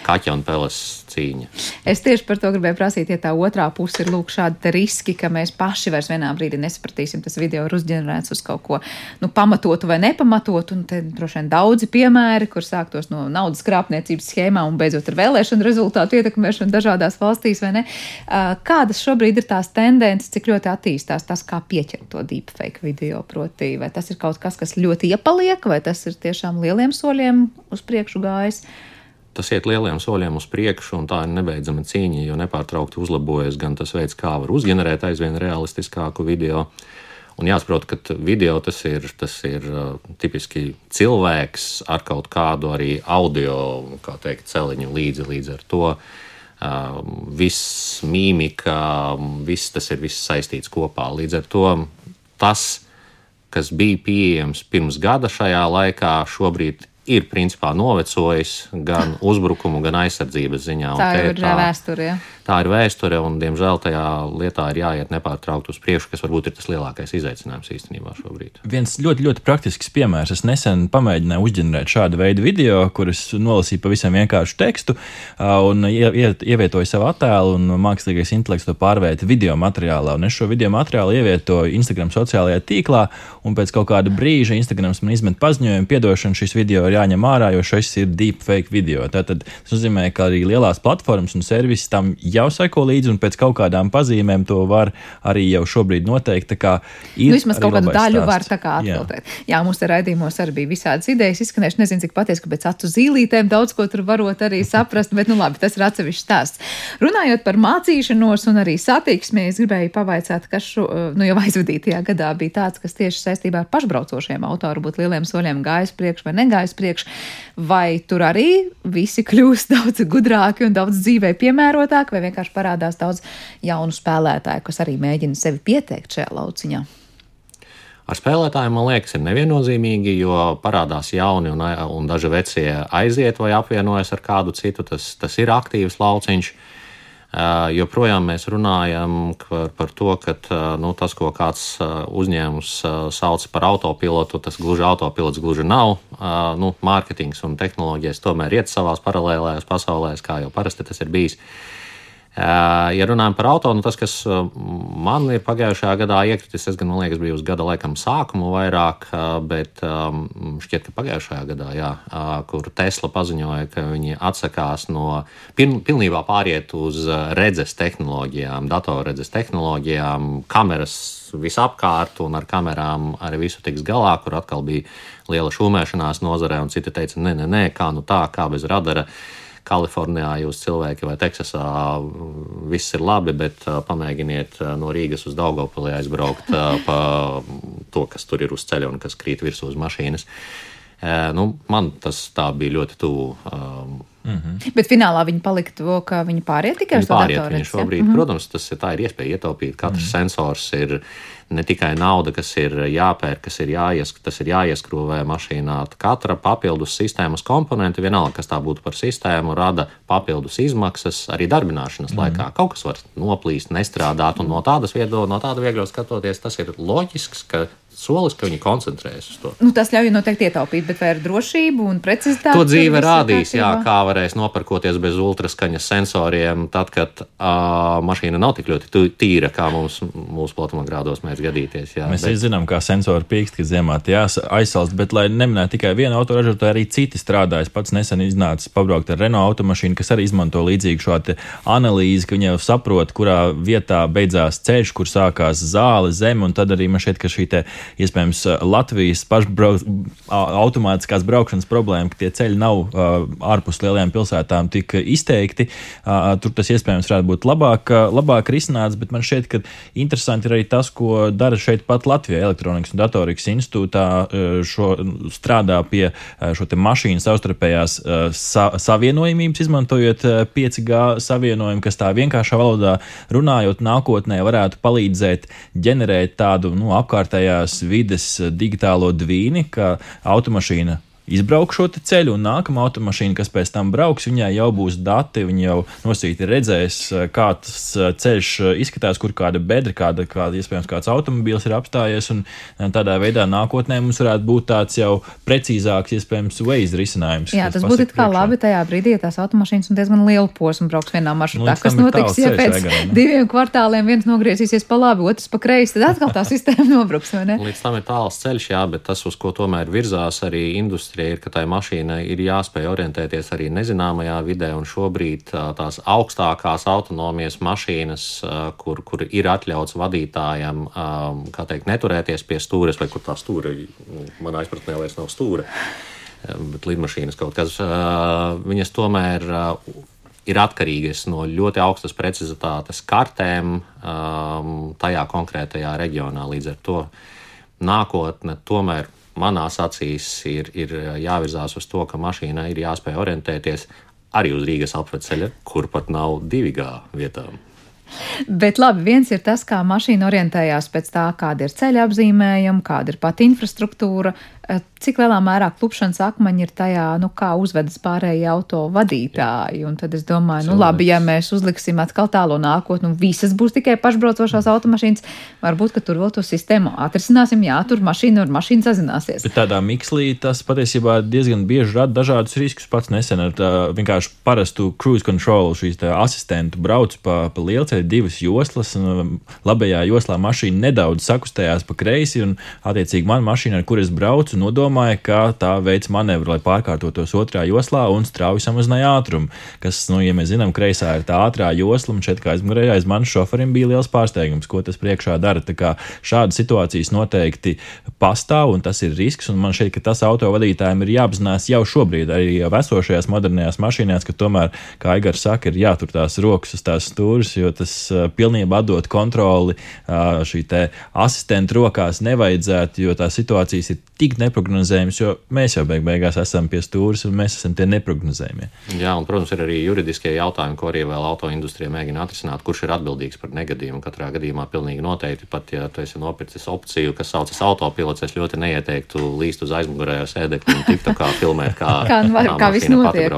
[SPEAKER 5] kaķa un peles cīņa.
[SPEAKER 2] Es tieši par to gribēju prasīt, ja tā otrā puse ir lūk šādi riski, ka mēs paši vairs vienā brīdī nesapratīsim, tas video ir uzģenerēts uz kaut ko nu, pamatotu vai nepamatotu. Un te droši vien daudzi piemēri, kur sāktos no naudas krāpniecības schēmām un beidzot ar vēlēšanu rezultātu ietekmēšanu dažādās valstīs, vai ne? Kādas šobrīd ir tās tendences, cik ļoti attīstās tas, kā pieķert to deepfake video? Proti, vai tas ir kaut kas, kas ļoti iepaliek, vai tas ir tiešām lieliem soļiem uz priekšu gājis?
[SPEAKER 5] Tas iet lieliem soļiem uz priekšu, un tā ir nebeidzama cīņa, jo nepārtraukti uzlabojas gan tas veids, kā var uzģenerēt aizvien realistiskāku video. Un jāsaprot, ka video tas ir, tas ir uh, tipiski cilvēks ar kaut kādu arī audio kā teikt, celiņu līdzi. Līdz ar to uh, viss mīmika, viss tas ir viss saistīts kopā. Līdz ar to tas, kas bija pieejams pirms gada šajā laikā, šobrīd ir principā novecojis gan uzbrukumu, gan aizsardzības ziņā.
[SPEAKER 2] Tā ir vēsture. Ja?
[SPEAKER 5] Tā ir vēsture, un, diemžēl, tajā lietā ir jāiet nepārtraukti uz priekšu, kas varbūt ir tas lielākais izaicinājums īstenībā šobrīd.
[SPEAKER 1] Viens ļoti, ļoti praktisks piemērs. Es nesen pamēģināju uzģenerēt šādu veidu video, kuras nolasīju pavisam vienkāršu tekstu un ievietoju savu attēlu, un mākslīgais intelekts to pārvērta video materiālā. Un es šo video materiālu ievietoju Instagram sociālajā tīklā, un pēc kaut kāda brīža Instagrams man izmet paziņojumu, piedošana, šis video ir jāņem ārā, jo šis ir deepfake video. Tātad tas nozīmē, ka arī lielās platformas un servisi tam jau seko līdzi, un pēc kaut kādām pazīmēm to var arī jau šobrīd noteikt.
[SPEAKER 2] Nu, vismaz kaut kādu daļu stāsts. var tā kā atbildēt. Jā. Jā, mums te raidījumos arī bija visādas idejas izskanējušas. Nezinu, cik patiesi, ka pēc acu zīlītēm daudz ko tur varot arī saprast, bet nu labi, tas ir atsevišķs stāsts. Runājot par mācīšanos un arī satiksmi, es gribēju pavaicāt, kas šo, nu, jau aizvadītajā gadā bija tāds, kas tieši saistībā ar pašbraucošiem auto varbūt lieliem soļiem gājis priekš vai negājis priekš, vai tur arī visi kļūst [laughs] daudz gudrāki un daudz dzīvē piemērotāki, vai vienkārši parādās daudz jaunu spēlētāju, kas arī mēģina sevi pieteikt šajā lauciņā.
[SPEAKER 5] Ar spēlētājiem, man liekas, ir neviennozīmīgi, jo parādās jauni un, un daži vecie aiziet vai apvienojas ar kādu citu. Tas, tas ir aktīvs lauciņš. Uh, joprojām mēs runājam par, par to, ka uh, nu, tas, ko kāds uh, uzņēmums sauc par autopilotu, tas gluži autopilots gluži nav. Nu, mārketings un tehnoloģijas tomēr iet savās paralēlējās pasaulēs, kā jau parasti tas ir bijis. Ja runājam par auto, nu tas, kas man ir pagājušajā gadā iekritis, es gan, man liekas, biju uz gada laikam sākumu vairāk, bet šķiet, ka pagājušajā gadā, jā, kur Tesla paziņoja, ka viņi atsakās no pilnībā pāriet uz redzes tehnoloģijām, datorredzes tehnoloģijām, kameras visapkārt un ar kamerām arī visu tiks galā, kur atkal bija liela šūmēšanās nozarē, un citi teica, nē, nē, nē, kā nu tā, kā bez radara. Kalifornijā jūs cilvēki vai Teksasā viss ir labi, bet pamēģiniet no Rīgas uz Daugopili aizbraukt pa to, kas tur ir uz ceļa un kas krīt virsū uz mašīnas. Nu, man tas tā bija ļoti tuvu.
[SPEAKER 2] Mm -hmm. Bet finālā viņi palika to, ka viņi pāriet tikai uz to datoru.
[SPEAKER 5] Viņi šobrīd, ja? Mhm. protams, tas ir, ir iespēja ietaupīt. Katrs mm -hmm. sensors ir ne tikai nauda, kas ir jāpērk, kas ir, jāiesk, tas ir jāieskrūvē mašīnā. Katra papildus sistēmas komponente, vienalga, kas tā būtu par sistēmu, rada papildus izmaksas arī darbināšanas mm -hmm. laikā. Kaut kas var noplīst, nestrādāt, un no tādas viedokļa, no tāda viegla skatoties, tas ir loģisks, ka solis, ka viņi koncentrējas uz to.
[SPEAKER 2] Nu, tas ļauj noteikti ietaupīt, bet vai ar drošību un precizitāti?
[SPEAKER 5] To dzīve rādīs, jā, kā varēs nopirkoties bez ultraskaņas sensoriem, tad, kad uh, mašīna nav tik ļoti tīra, kā mums mūsu platumā grādos mēs gadīties. Jā,
[SPEAKER 1] mēs bet... zinām, kā sensori pīkst, ka ziemā tie aizsalst, bet lai neminētu tikai vienu autoražotāju, arī citi strādājas. Pats nesen iznācis pabraukt ar Renault automašīnu, kas arī izmanto līdzīgu šo analīzi, ka viņi jau saprot, kurā vietā beidzās ceļš, kur sākās zāle, zeme, un tad arī man šķiet, ka šī iespējams Latvijas pašbrauc, automātiskās braukšanas problēma, ka tie ceļi nav ārpus lielajām pilsētām tik izteikti. Tur tas iespējams varētu būt labāk, labāk risināts, bet man šķiet, ka interesanti ir arī tas, ko dara šeit pat Latvijā Elektronikas un Datorikas institūtā, šo, strādā pie šo mašīnu savstarpējās sa, savienojumības, izmantojot 5G savienojumu, kas tā vienkāršā valodā runājot nākotnē varētu palīdzēt ģenerēt tādu nu, apkārtējās vides digitālo dvīni, ka automašīna izbrauk šo ceļu, un nākamā automašīna, kas pēc tam brauks, viņai jau būs dati, viņa jau nosīti redzēs, eh, kā tas eh, ceļš eh, izskatās, kur kāda bedra, kāda, kāda iespējams kāds automobīls ir apstājies, un tādā veidā nākotnē mums varētu būt tāds jau precīzāks, iespējams, Waze risinājums.
[SPEAKER 2] Jā, tas būtu kā labi tajā brīdī, ja tās automašīnas un diezgan lielu posmu brauks vienā maršrutā. Nu, kas notiks, ja pēc ceļš, diviem kvartāliem viens nogriezīsies pa labi, otrs pa kreisi, tad atkal tā [laughs] sistēma nobruks, vai ne?
[SPEAKER 5] Līdz tam ir tāls ceļš, jā, bet tas, uz ko tomēr virzās arī industrija industrija ir, ka tai mašīnai ir jāspēj orientēties arī nezināmajā vidē, un šobrīd tās augstākās autonomijas mašīnas, kur, kur ir atļauts vadītājam, kā teikt, neturēties pie stūres, vai kur tā stūra, nu, manā izpratnē vairs nav stūra, bet lidmašīnas kaut kas, viņas tomēr ir atkarīgas no ļoti augstas precizitātes kartēm tajā konkrētajā reģionā. Līdz ar to nākotne tomēr manās acīs ir, ir jāvirzās uz to, ka mašīnai ir jāspēj orientēties arī uz Rīgas apveceļa, kur pat nav divi gā vietām.
[SPEAKER 2] Bet labi, viens ir tas, kā mašīna orientējās pēc tā, kāda ir ceļa apzīmējuma, kāda ir pati infrastruktūra. Cik lielā mērā klupšanas akmeņi ir tajā, nu, kā uzvedas pārējie auto vadītāji? Un tad es domāju, nu, labi, ja mēs uzliksim atkal tālo nākotni, un visas būs tikai pašbraucošās automašīnas, varbūt, ka tur vēl to sistēmu atrisināsim, jā, tur mašīna ar mašīnu sazināsies.
[SPEAKER 1] Bet tādā mikslī tas patiesībā diezgan bieži rada dažādus riskus. Pats nesen ar tā, vienkārši parastu cruise control šīs asistentu brauc pa, pa lielceļu divas joslas, un labajā joslā mašīna nedaudz sakustējās pa kreisi, un attiecīgi man mašīna, ar kur es braucu, nodomāja domāja, ka tā veids manevru, lai pārkārtotos otrā joslā un strauji samazināja ātrumu. Kas, nu, ja mēs zinām, kreisā ir tā ātrā josla, un šeit kā aizmugurē aiz manis šoferim bija liels pārsteigums, ko tas priekšā dara. Tā kā šādas situācijas noteikti pastāv, un tas ir risks. Man šķiet, ka tas autovadītājiem ir jāapzinās jau šobrīd, arī jau esošajās modernajās mašīnās, ka tomēr, kā Aigars saka, ir jātur tās rokas uz tās stūres, jo tas pilnībā atdot kontroli šī asistenta rokās nevajadzētu, jo tās situācijas ir tik neparedzējamas, jo mēs jau beig beigās esam pie stūres un mēs esam tie neparedzējumie.
[SPEAKER 5] Jā, un, protams, ir arī juridiskie jautājumi, ko arī vēl autoindustrija mēģina atrisināt, kurš ir atbildīgs par negadījumu. Katrā gadījumā pilnīgi noteikti, pat ja tu esi nopircis opciju, kas saucas autopilots, es ļoti neieteiktu līst uz aizmugurējo sēdekli un tiktu kā filmēt, kā,
[SPEAKER 2] kā, nu var, kā viss notiek.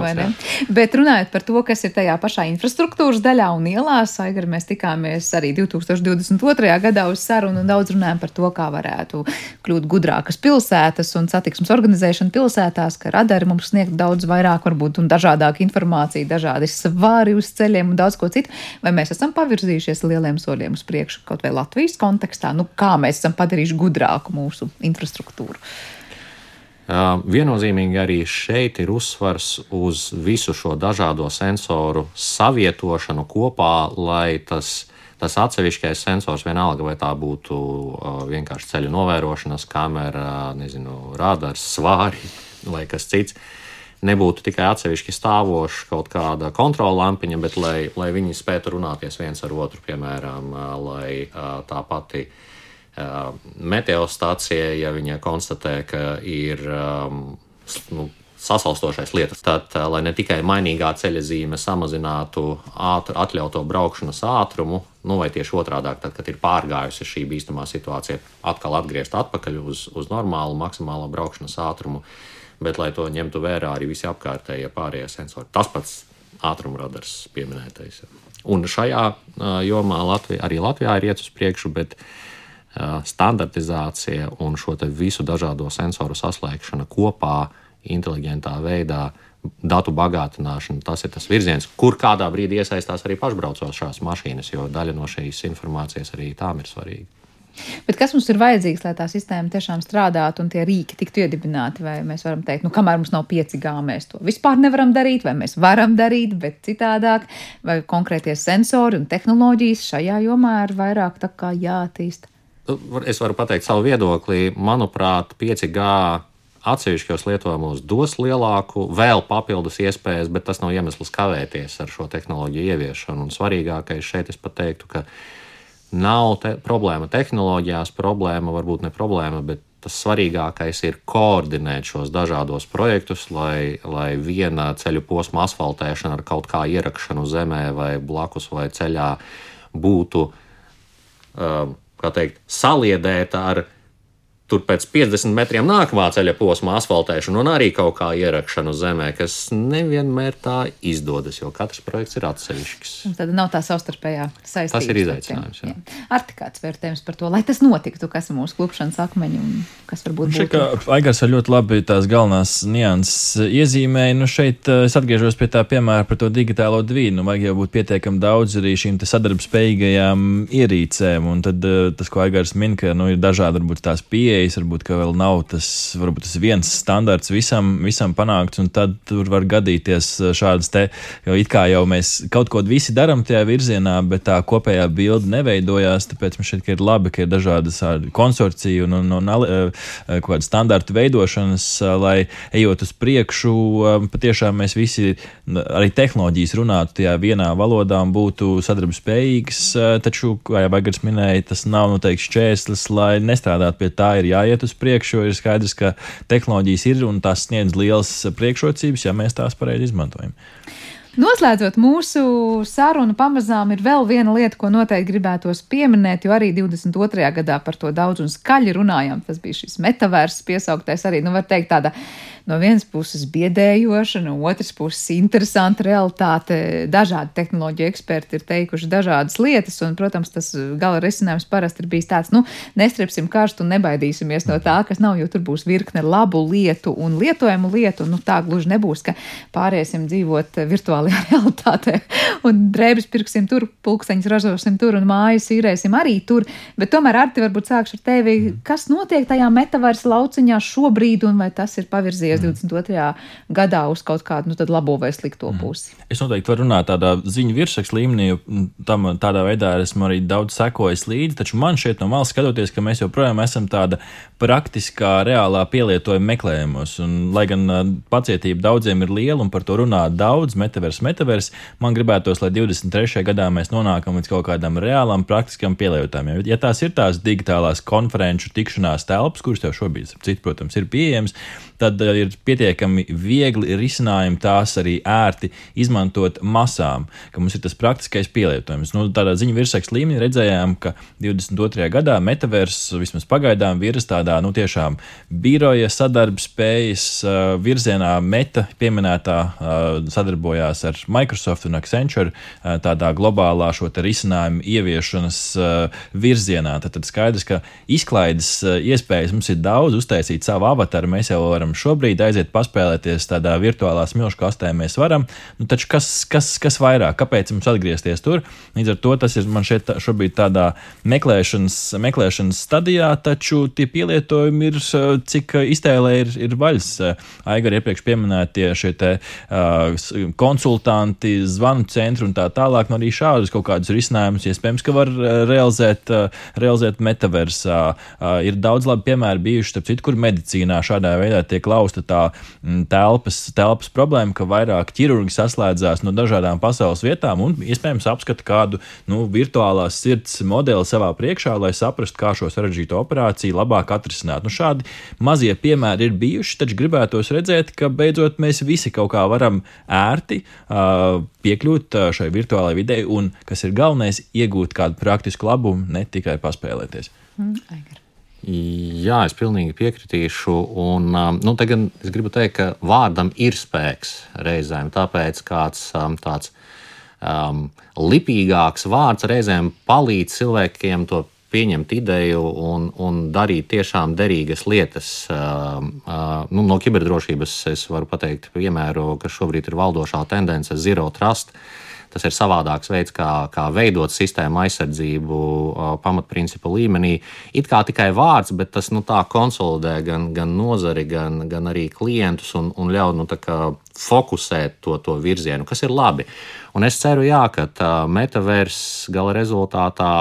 [SPEAKER 2] Bet runājot par to, kas ir tajā pašā infrastruktūras daļā un ielās, Aigar, mēs tikāmies arī 2022. gadā uz sarunu un daudz runājam par to, kā varētu kļūt gudrākas pilsētas pilsētas un satiksmes organizēšana pilsētās, ka radari mums sniegt daudz vairāk, varbūt un dažādāku informāciju, dažādi svari uz ceļiem un daudz ko citu. Vai mēs esam pavirzījušies lieliem soļiem uz priekšu kaut vai Latvijas kontekstā? Nu, kā mēs esam padarījuši gudrāku mūsu infrastruktūru?
[SPEAKER 5] Uh, viennozīmīgi arī šeit ir uzsvars uz visu šo dažādo sensoru savietošanu kopā, lai tas tas atsevišķais sensors, vienalga vai tā būtu uh, vienkārši ceļu novērošanas kamera, nezinu, radars, svāri [laughs] vai kas cits, nebūtu tikai atsevišķi stāvoša kaut kāda kontrola lampiņa, bet lai, lai viņi spētu runāties viens ar otru, piemēram, uh, lai uh, tā pati meteostācija, ja viņa konstatē, ka ir um, nu, sasalstošais lietas. Tad, lai ne tikai mainīgā ceļa zīme samazinātu ātru, atļautu braukšanas ātrumu, nu, vai tieši otrādi, tad, kad ir pārgājusi šī bīstamā situācija, atkal atgriezt atpakaļ uz, uz normālu maksimālo braukšanas ātrumu, bet lai to ņemtu vērā arī visi apkārtējie pārējie sensori. Tas pats ātrumradars pieminētais. Un šajā jomā Latvija, arī Latvijā ir iet uz priekšu, bet standartizācija un šo visu dažādo sensoru saslēgšana kopā inteliģentā veidā datu bagātināšana. Tas ir tas virziens, kur kādā brīdī iesaistās arī pašbraucošās mašīnas, jo daļa no šīs informācijas arī tām ir svarīga.
[SPEAKER 2] Bet kas mums ir vajadzīgs, lai tā sistēma tiešām strādātu un tie rīki tiktu iedibināti? Vai mēs varam teikt, nu, kamēr mums nav 5G, mēs to vispār nevaram darīt, vai mēs varam darīt, bet citādāk, vai konkrētie sensori un tehnoloģijas šajā jomā ir vairāk jāattīst?
[SPEAKER 5] Nu, es varu pateikt savu viedokli. Manuprāt, 5G atsevišķos lietojumos dos lielāku, vēl papildus iespējas, bet tas nav iemesls kavēties ar šo tehnoloģiju ieviešanu. Un svarīgākais šeit es pat teiktu, ka nav te problēma tehnoloģijās, problēma varbūt ne problēma, bet tas svarīgākais ir koordinēt šos dažādos projektus, lai, lai viena ceļu posma asfaltēšana ar kaut kā ierakšanu zemē vai blakus vai ceļā būtu, um, kā teikt, saliedēta ar tur pēc 50 metriem nākamā ceļa posma asfaltēšana un arī kaut kā ierakšana uz zemē, kas nevienmēr tā izdodas, jo katrs projekts ir atsevišķs.
[SPEAKER 2] Tad nav tā savstarpējā saistība.
[SPEAKER 5] Tas ir izaicinājums. Jā. Jā.
[SPEAKER 2] Ar kāds vērtējums par to, lai tas notiktu, kas ir mūsu klupšanas akmeņi un kas varbūt
[SPEAKER 1] būtu. Šeit, Aigars ar ļoti labi tās galvenās nianses iezīmēja. Nu šeit eh, es atgriežos pie tā piemēra par to digitālo dvīnu. Nu, vajag jau būt pietiekami daudz arī šīm sadarbspējīgajām ierīcēm. Un tad eh, tas, ko Aigars min, ka nu, ir dažādi varbūt tās pieejas pieejas, varbūt vēl nav tas, varbūt tas viens standarts visam, visam panākts, un tad tur var gadīties uh, šādas te, jo it kā jau mēs kaut ko visi darām tajā virzienā, bet tā kopējā bilde neveidojās, tāpēc man šķiet, ka ir labi, ka ir dažādas konsorcija un, un, un uh, kaut kāda standarta veidošanas, lai ejot uz priekšu, patiešām mēs visi arī tehnoloģijas runātu tajā vienā valodā un būtu sadarbspējīgas, taču, kā jau Bagars minēja, tas nav noteikti šķērslis, lai nestrādātu pie tā, ir jāiet uz priekšu, jo ir skaidrs, ka tehnoloģijas ir un tās sniedz lielas priekšrocības, ja mēs tās pareizi izmantojam.
[SPEAKER 2] Noslēdzot mūsu sarunu, pamazām ir vēl viena lieta, ko noteikti gribētos pieminēt, jo arī 22. gadā par to daudz un skaļi runājām. Tas bija šis metavērs piesauktais arī, nu, var teikt, tāda no vienas puses biedējoša, no otras puses interesanta realitāte. Dažādi tehnoloģiju eksperti ir teikuši dažādas lietas, un, protams, tas gala risinājums parasti ir bijis tāds, nu, nestrepsim karstu un nebaidīsimies no tā, kas nav, jo tur būs virkne labu lietu un lietojumu lietu, un nu, tā gluži nebūs, ka pāriesim dzīvot virtuālajā [laughs] realitātē un drēbes pirksim tur, pulksteņus ražosim tur un mājas īrēsim arī tur, bet tomēr, Arti, varbūt sākšu ar tevi, kas notiek tajā metavērs lauciņā šobrīd, un vai tas ir pavirzījies virzījies 22. gadā uz kaut kādu nu, labo vai slikto mhm. pusi.
[SPEAKER 1] Mm. Es noteikti varu runāt tādā ziņu virsrakstu līmenī, jo tam tādā veidā esmu arī daudz sekojis līdzi, taču man šeit no malas skatoties, ka mēs joprojām esam tāda praktiskā, reālā pielietojuma meklējumos. Un, lai gan pacietība daudziem ir liela un par to runā daudz, metavers, metavers, man gribētos, lai 23. gadā mēs nonākam līdz kaut kādam reālam, praktiskam pielietojumam. Ja tās ir tās digitālās konferenču tikšanās telpas, kuras tev šobrīd, citi, protams, ir pieejamas, tad ir pietiekami viegli risinājumi tās arī ērti izmantot masām, ka mums ir tas praktiskais pielietojums. Nu, tādā ziņu virsrakstu līmenī redzējām, ka 22. gadā metavers vismaz pagaidām virs tādā nu, tiešām biroja sadarbspējas uh, virzienā. Meta pieminētā uh, sadarbojās ar Microsoft un Accenture uh, tādā globālā šo risinājumu ieviešanas virzienā. Tad, tad skaidrs, ka izklaides iespējas mums ir daudz, uztaisīt savu avataru mēs jau varam šobrīd aiziet paspēlēties tādā virtuālā smilšu kastē, mēs varam. Nu, taču kas, kas, kas vairāk? Kāpēc mums atgriezties tur? Līdz ar to tas ir man šeit šobrīd tādā meklēšanas, meklēšanas stadijā, taču tie pielietojumi ir, cik iztēlē ir, ir vaļas. Aigar iepriekš pieminētie šie te, uh, konsultanti, zvanu centri un tā tālāk, no nu, arī šādus kaut kādus risinājumus iespējams, ka var realizēt, uh, realizēt metaversā. Uh, ir daudz labi piemēri bijuši, starp citu, kur medicīnā šādā veidā tiek lausta tā mm, telpas, telpas problēma, ka vairāk ķirurgi saslēdzās no dažādām pasaules vietām un iespējams apskata kādu nu, virtuālās sirds modeli savā priekšā, lai saprastu, kā šo sarežģīto operāciju labāk atrisināt. Nu, šādi mazie piemēri ir bijuši, taču gribētos redzēt, ka beidzot mēs visi kaut kā varam ērti uh, piekļūt šai virtuālajai videi un, kas ir galvenais, iegūt kādu praktisku labumu, ne tikai paspēlēties. Mm,
[SPEAKER 5] Jā, es pilnīgi piekritīšu. Un, um, nu, gan es gribu teikt, ka vārdam ir spēks reizēm. Tāpēc kāds um, tāds um, lipīgāks vārds reizēm palīdz cilvēkiem to pieņemt ideju un, un darīt tiešām derīgas lietas. Uh, uh, nu, no kiberdrošības es varu pateikt piemēru, kas šobrīd ir valdošā tendence - Zero Trust. Uh, Tas ir savādāks veids, kā, kā veidot sistēmu aizsardzību pamatprincipu līmenī. It kā tikai vārds, bet tas nu, konsolidē gan, gan nozari, gan, gan arī klientus un, un ļauj nu, fokusēt to, to virzienu, kas ir labi. Un es ceru, jā, ka metavers gala rezultātā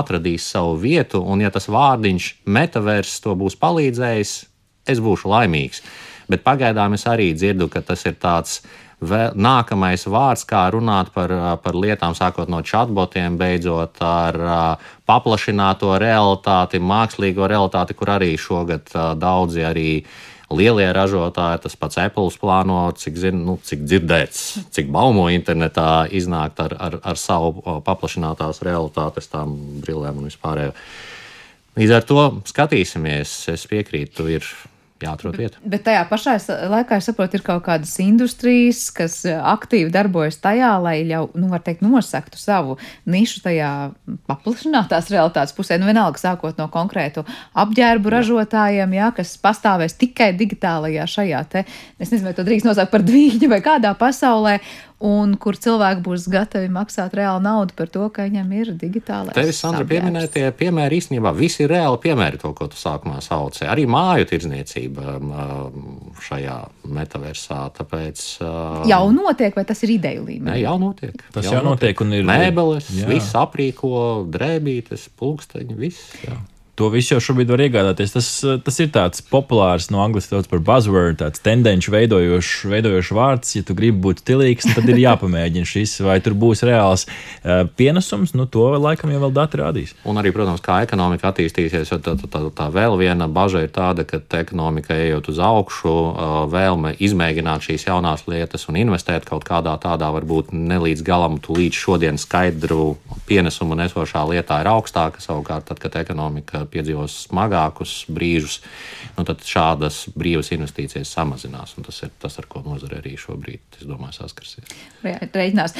[SPEAKER 5] atradīs savu vietu, un ja tas vārdiņš metavers to būs palīdzējis, es būšu laimīgs. Bet pagaidām es arī dzirdu, ka tas ir tāds vēl, nākamais vārds, kā runāt par, par lietām, sākot no chatbotiem, beidzot ar paplašināto realitāti, mākslīgo realitāti, kur arī šogad daudzi arī lielie ražotāji, tas pats Apple plāno, cik, zin, nu, cik dzirdēts, cik baumo internetā iznākt ar, ar, ar savu paplašinātās realitātes tām brillēm un vispārējo. Līdz ar to skatīsimies. Es piekrītu, ir jāatrod vieta.
[SPEAKER 2] Bet, tajā pašā laikā, es saprotu, ir kaut kādas industrijas, kas eh, aktīvi darbojas tajā, lai jau, nu, var teikt, nosaktu savu nišu tajā paplašinātās realitātes pusē. Nu, vienalga, sākot no konkrētu apģērbu ražotājiem, jā, kas pastāvēs tikai digitālajā šajā te, es nezinu, vai to drīkst nosaukt par dvīņu vai kādā pasaulē, un kur cilvēki būs gatavi maksāt reāli naudu par to, ka viņam ir digitālais.
[SPEAKER 5] Tevis, Sandra, pieminētie piemēri īstenībā visi ir reāli piemēri to, ko tu sākumā sauci. Arī māju tirdzniecība um, šajā metaversā. Tāpēc,
[SPEAKER 2] um, jau notiek, vai tas ir ideju līmenī?
[SPEAKER 5] Nē, jau notiek.
[SPEAKER 1] Tas jau, jau notiek. notiek
[SPEAKER 5] un ir mēbeles, jā. viss aprīko, drēbītes, pulksteņi, viss. Jā.
[SPEAKER 1] To visu jau šobrīd var iegādāties. Tas, tas ir tāds populārs, no angļu valodas par buzzword, tāds tendenci veidojošs, veidojošs vārds. Ja tu gribi būt stilīgs, tad ir jāpamēģina šis, vai tur būs reāls uh, pienesums. Nu, to laikam jau vēl dati rādīs.
[SPEAKER 5] Un arī, protams, kā ekonomika attīstīsies, tā, tā, tā, tā vēl viena bažas ir tāda, ka ekonomika ejot uz augšu, vēlme izmēģināt šīs jaunās lietas un investēt kaut kādā tādā varbūt ne līdz galam līdz šodien skaidru pienesumu nesošā lietā ir augstāka. Savukārt, tad, kad ekonomika piedzīvos smagākus brīžus, nu, tad šādas brīvas investīcijas samazinās. Tas ir tas, ar ko nozare arī šobrīd, es domāju, saskarsies.
[SPEAKER 2] Reiķinās.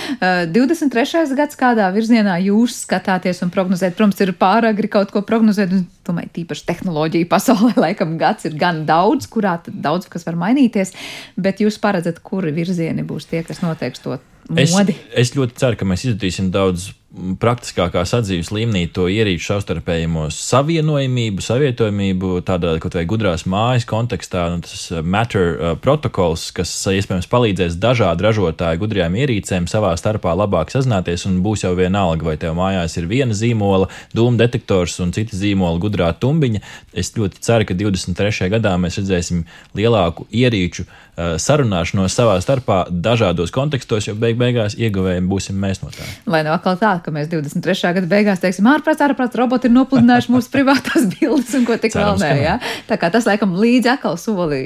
[SPEAKER 2] 23. gads, kādā virzienā jūs skatāties un prognozēt? Protams, ir pāragri kaut ko prognozēt. Domāju, tīpaši tehnoloģija pasaulē, [laughs] laikam, gads ir gan daudz, kurā daudz kas var mainīties, bet jūs paredzat, kuri virzieni būs tie, kas noteiks to modi?
[SPEAKER 1] Es, es ļoti ceru, ka mēs izjutīsim daudz praktiskākā sadzīves līmenī to ierīču savstarpējumu savienojamību, savietojamību, tādā kaut vai gudrās mājas kontekstā, nu, tas uh, Matter uh, protokols, kas uh, iespējams palīdzēs dažādu ražotāju gudrajām ierīcēm savā starpā labāk sazināties, un būs jau vienalga, vai tev mājās ir viena zīmola, dūmu detektors un cita zīmola gudrā tumbiņa. Es ļoti ceru, ka 23. gadā mēs redzēsim lielāku ierīču sarunāšanos savā starpā dažādos kontekstos, jo beig beigās ieguvējiem būsim mēs no tā.
[SPEAKER 2] Lai nav atkal tā, ka mēs 23. gada beigās teiksim, ārprāts, ārprāts, roboti ir nopludinājuši mūsu privātās bildes un ko tik vēl nē. Ja? Tā kā tas laikam līdz atkal soli,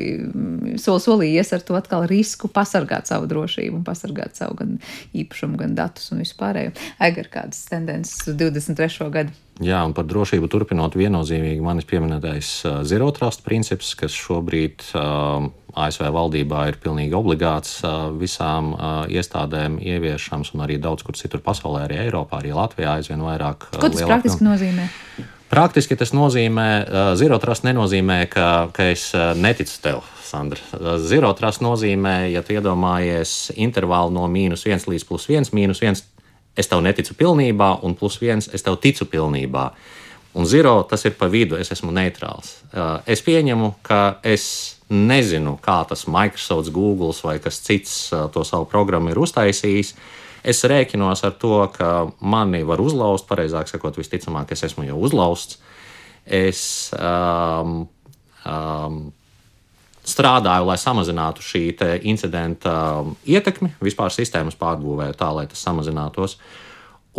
[SPEAKER 2] soli solī ies ar to atkal risku pasargāt savu drošību un pasargāt savu gan īpašumu, gan datus un vispārējo. Egar kādas tendences uz 23. gadu.
[SPEAKER 5] Jā, un par drošību turpinot viennozīmīgi manis pieminētais uh, zero trust princips, kas šobrīd uh, ASV valdībā ir pilnīgi obligāts uh, visām uh, iestādēm ieviešams, un arī daudz kur citur pasaulē, arī Eiropā, arī Latvijā aizvien vairāk.
[SPEAKER 2] Uh, Ko tas praktiski no... nozīmē?
[SPEAKER 5] Praktiski tas nozīmē, uh, zero trust nenozīmē, ka, ka es uh, neticu tev. Sandra. Uh, zero trust nozīmē, ja tu iedomājies intervālu no mīnus 1 līdz plus 1, mīnus 1 es tev neticu pilnībā, un plus viens es tev ticu pilnībā. Un zero tas ir pa vidu, es esmu neitrāls. Uh, es pieņemu, ka es nezinu, kā tas Microsoft, Google vai kas cits uh, to savu programmu ir uztaisījis. Es rēķinos ar to, ka mani var uzlauzt, pareizāk sakot, visticamāk, es esmu jau uzlauzts. Es um, um, strādāju, lai samazinātu šī incidenta um, ietekmi vispār sistēmas pārbūvē, tā lai tas samazinātos.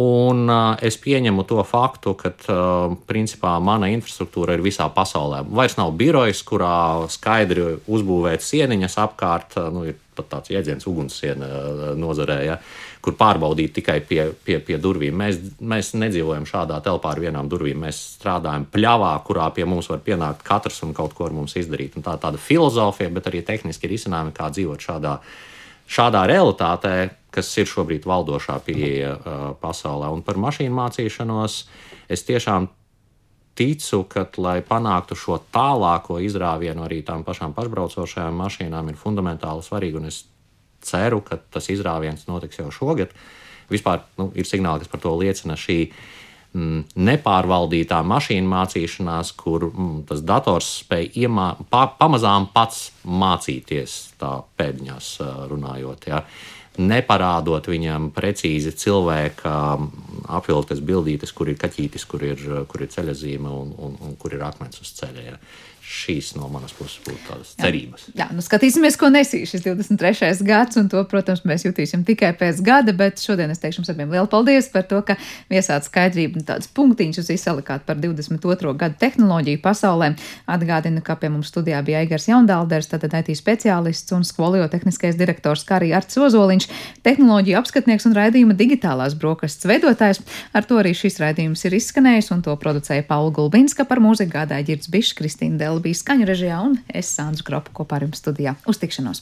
[SPEAKER 5] Un uh, es pieņemu to faktu, ka uh, principā mana infrastruktūra ir visā pasaulē. Vairs nav birojas, kurā skaidri uzbūvēt sieniņas apkārt, uh, nu, ir pat tāds jēdziens ugunssiena uh, nozarē. Ja kur pārbaudīt tikai pie, pie, pie durvīm. Mēs, mēs nedzīvojam šādā telpā ar vienām durvīm. Mēs strādājam pļavā, kurā pie mums var pienākt katrs un kaut ko ar mums izdarīt. Un tā ir tāda filozofija, bet arī tehniski risinājumi, kā dzīvot šādā, šādā realitātē, kas ir šobrīd valdošā pieeja uh, pasaulē. Un par mašīnu mācīšanos es tiešām ticu, ka, lai panāktu šo tālāko izrāvienu arī tām pašām pašbraucošajām mašīnām, ir fundamentāli svarīgi. Un es ceru, ka tas izrāviens notiks jau šogad. Vispār nu, ir signāli, kas par to liecina šī nepārvaldītā mašīna mācīšanās, kur mm, tas dators spēj iemā, pa, pamazām pats mācīties, tā pēdiņās runājot. Ja. Neparādot viņam precīzi cilvēka mm, apvilktas bildītes, kur ir kaķītis, kur ir, kur ir ceļazīme un, un, un kur ir akmens uz ceļa. Ja šīs no manas puses būtu tādas cerības.
[SPEAKER 2] Jā, jā nu skatīsimies, ko nesīs šis 23. gads, un to, protams, mēs jutīsim tikai pēc gada, bet šodien es teikšu jums abiem lielu paldies par to, ka viesāt skaidrību un tādus punktiņus uz izsalikāt par 22. gadu tehnoloģiju pasaulē. Atgādinu, ka pie mums studijā bija Aigars Jaundalders, tātad IT speciālists un skolio tehniskais direktors, kā arī Arts Ozoliņš, tehnoloģiju apskatnieks un raidījuma digitālās brokastis veidotājs. Ar to arī šis raidījums ir izskanējis, un to producēja Paula Gulbinska par mūziku gādāja Girds Bišs, Kristīna Dela bija skaņu režijā un es Sandra Kropa kopā ar jums studijā. Uz tikšanos!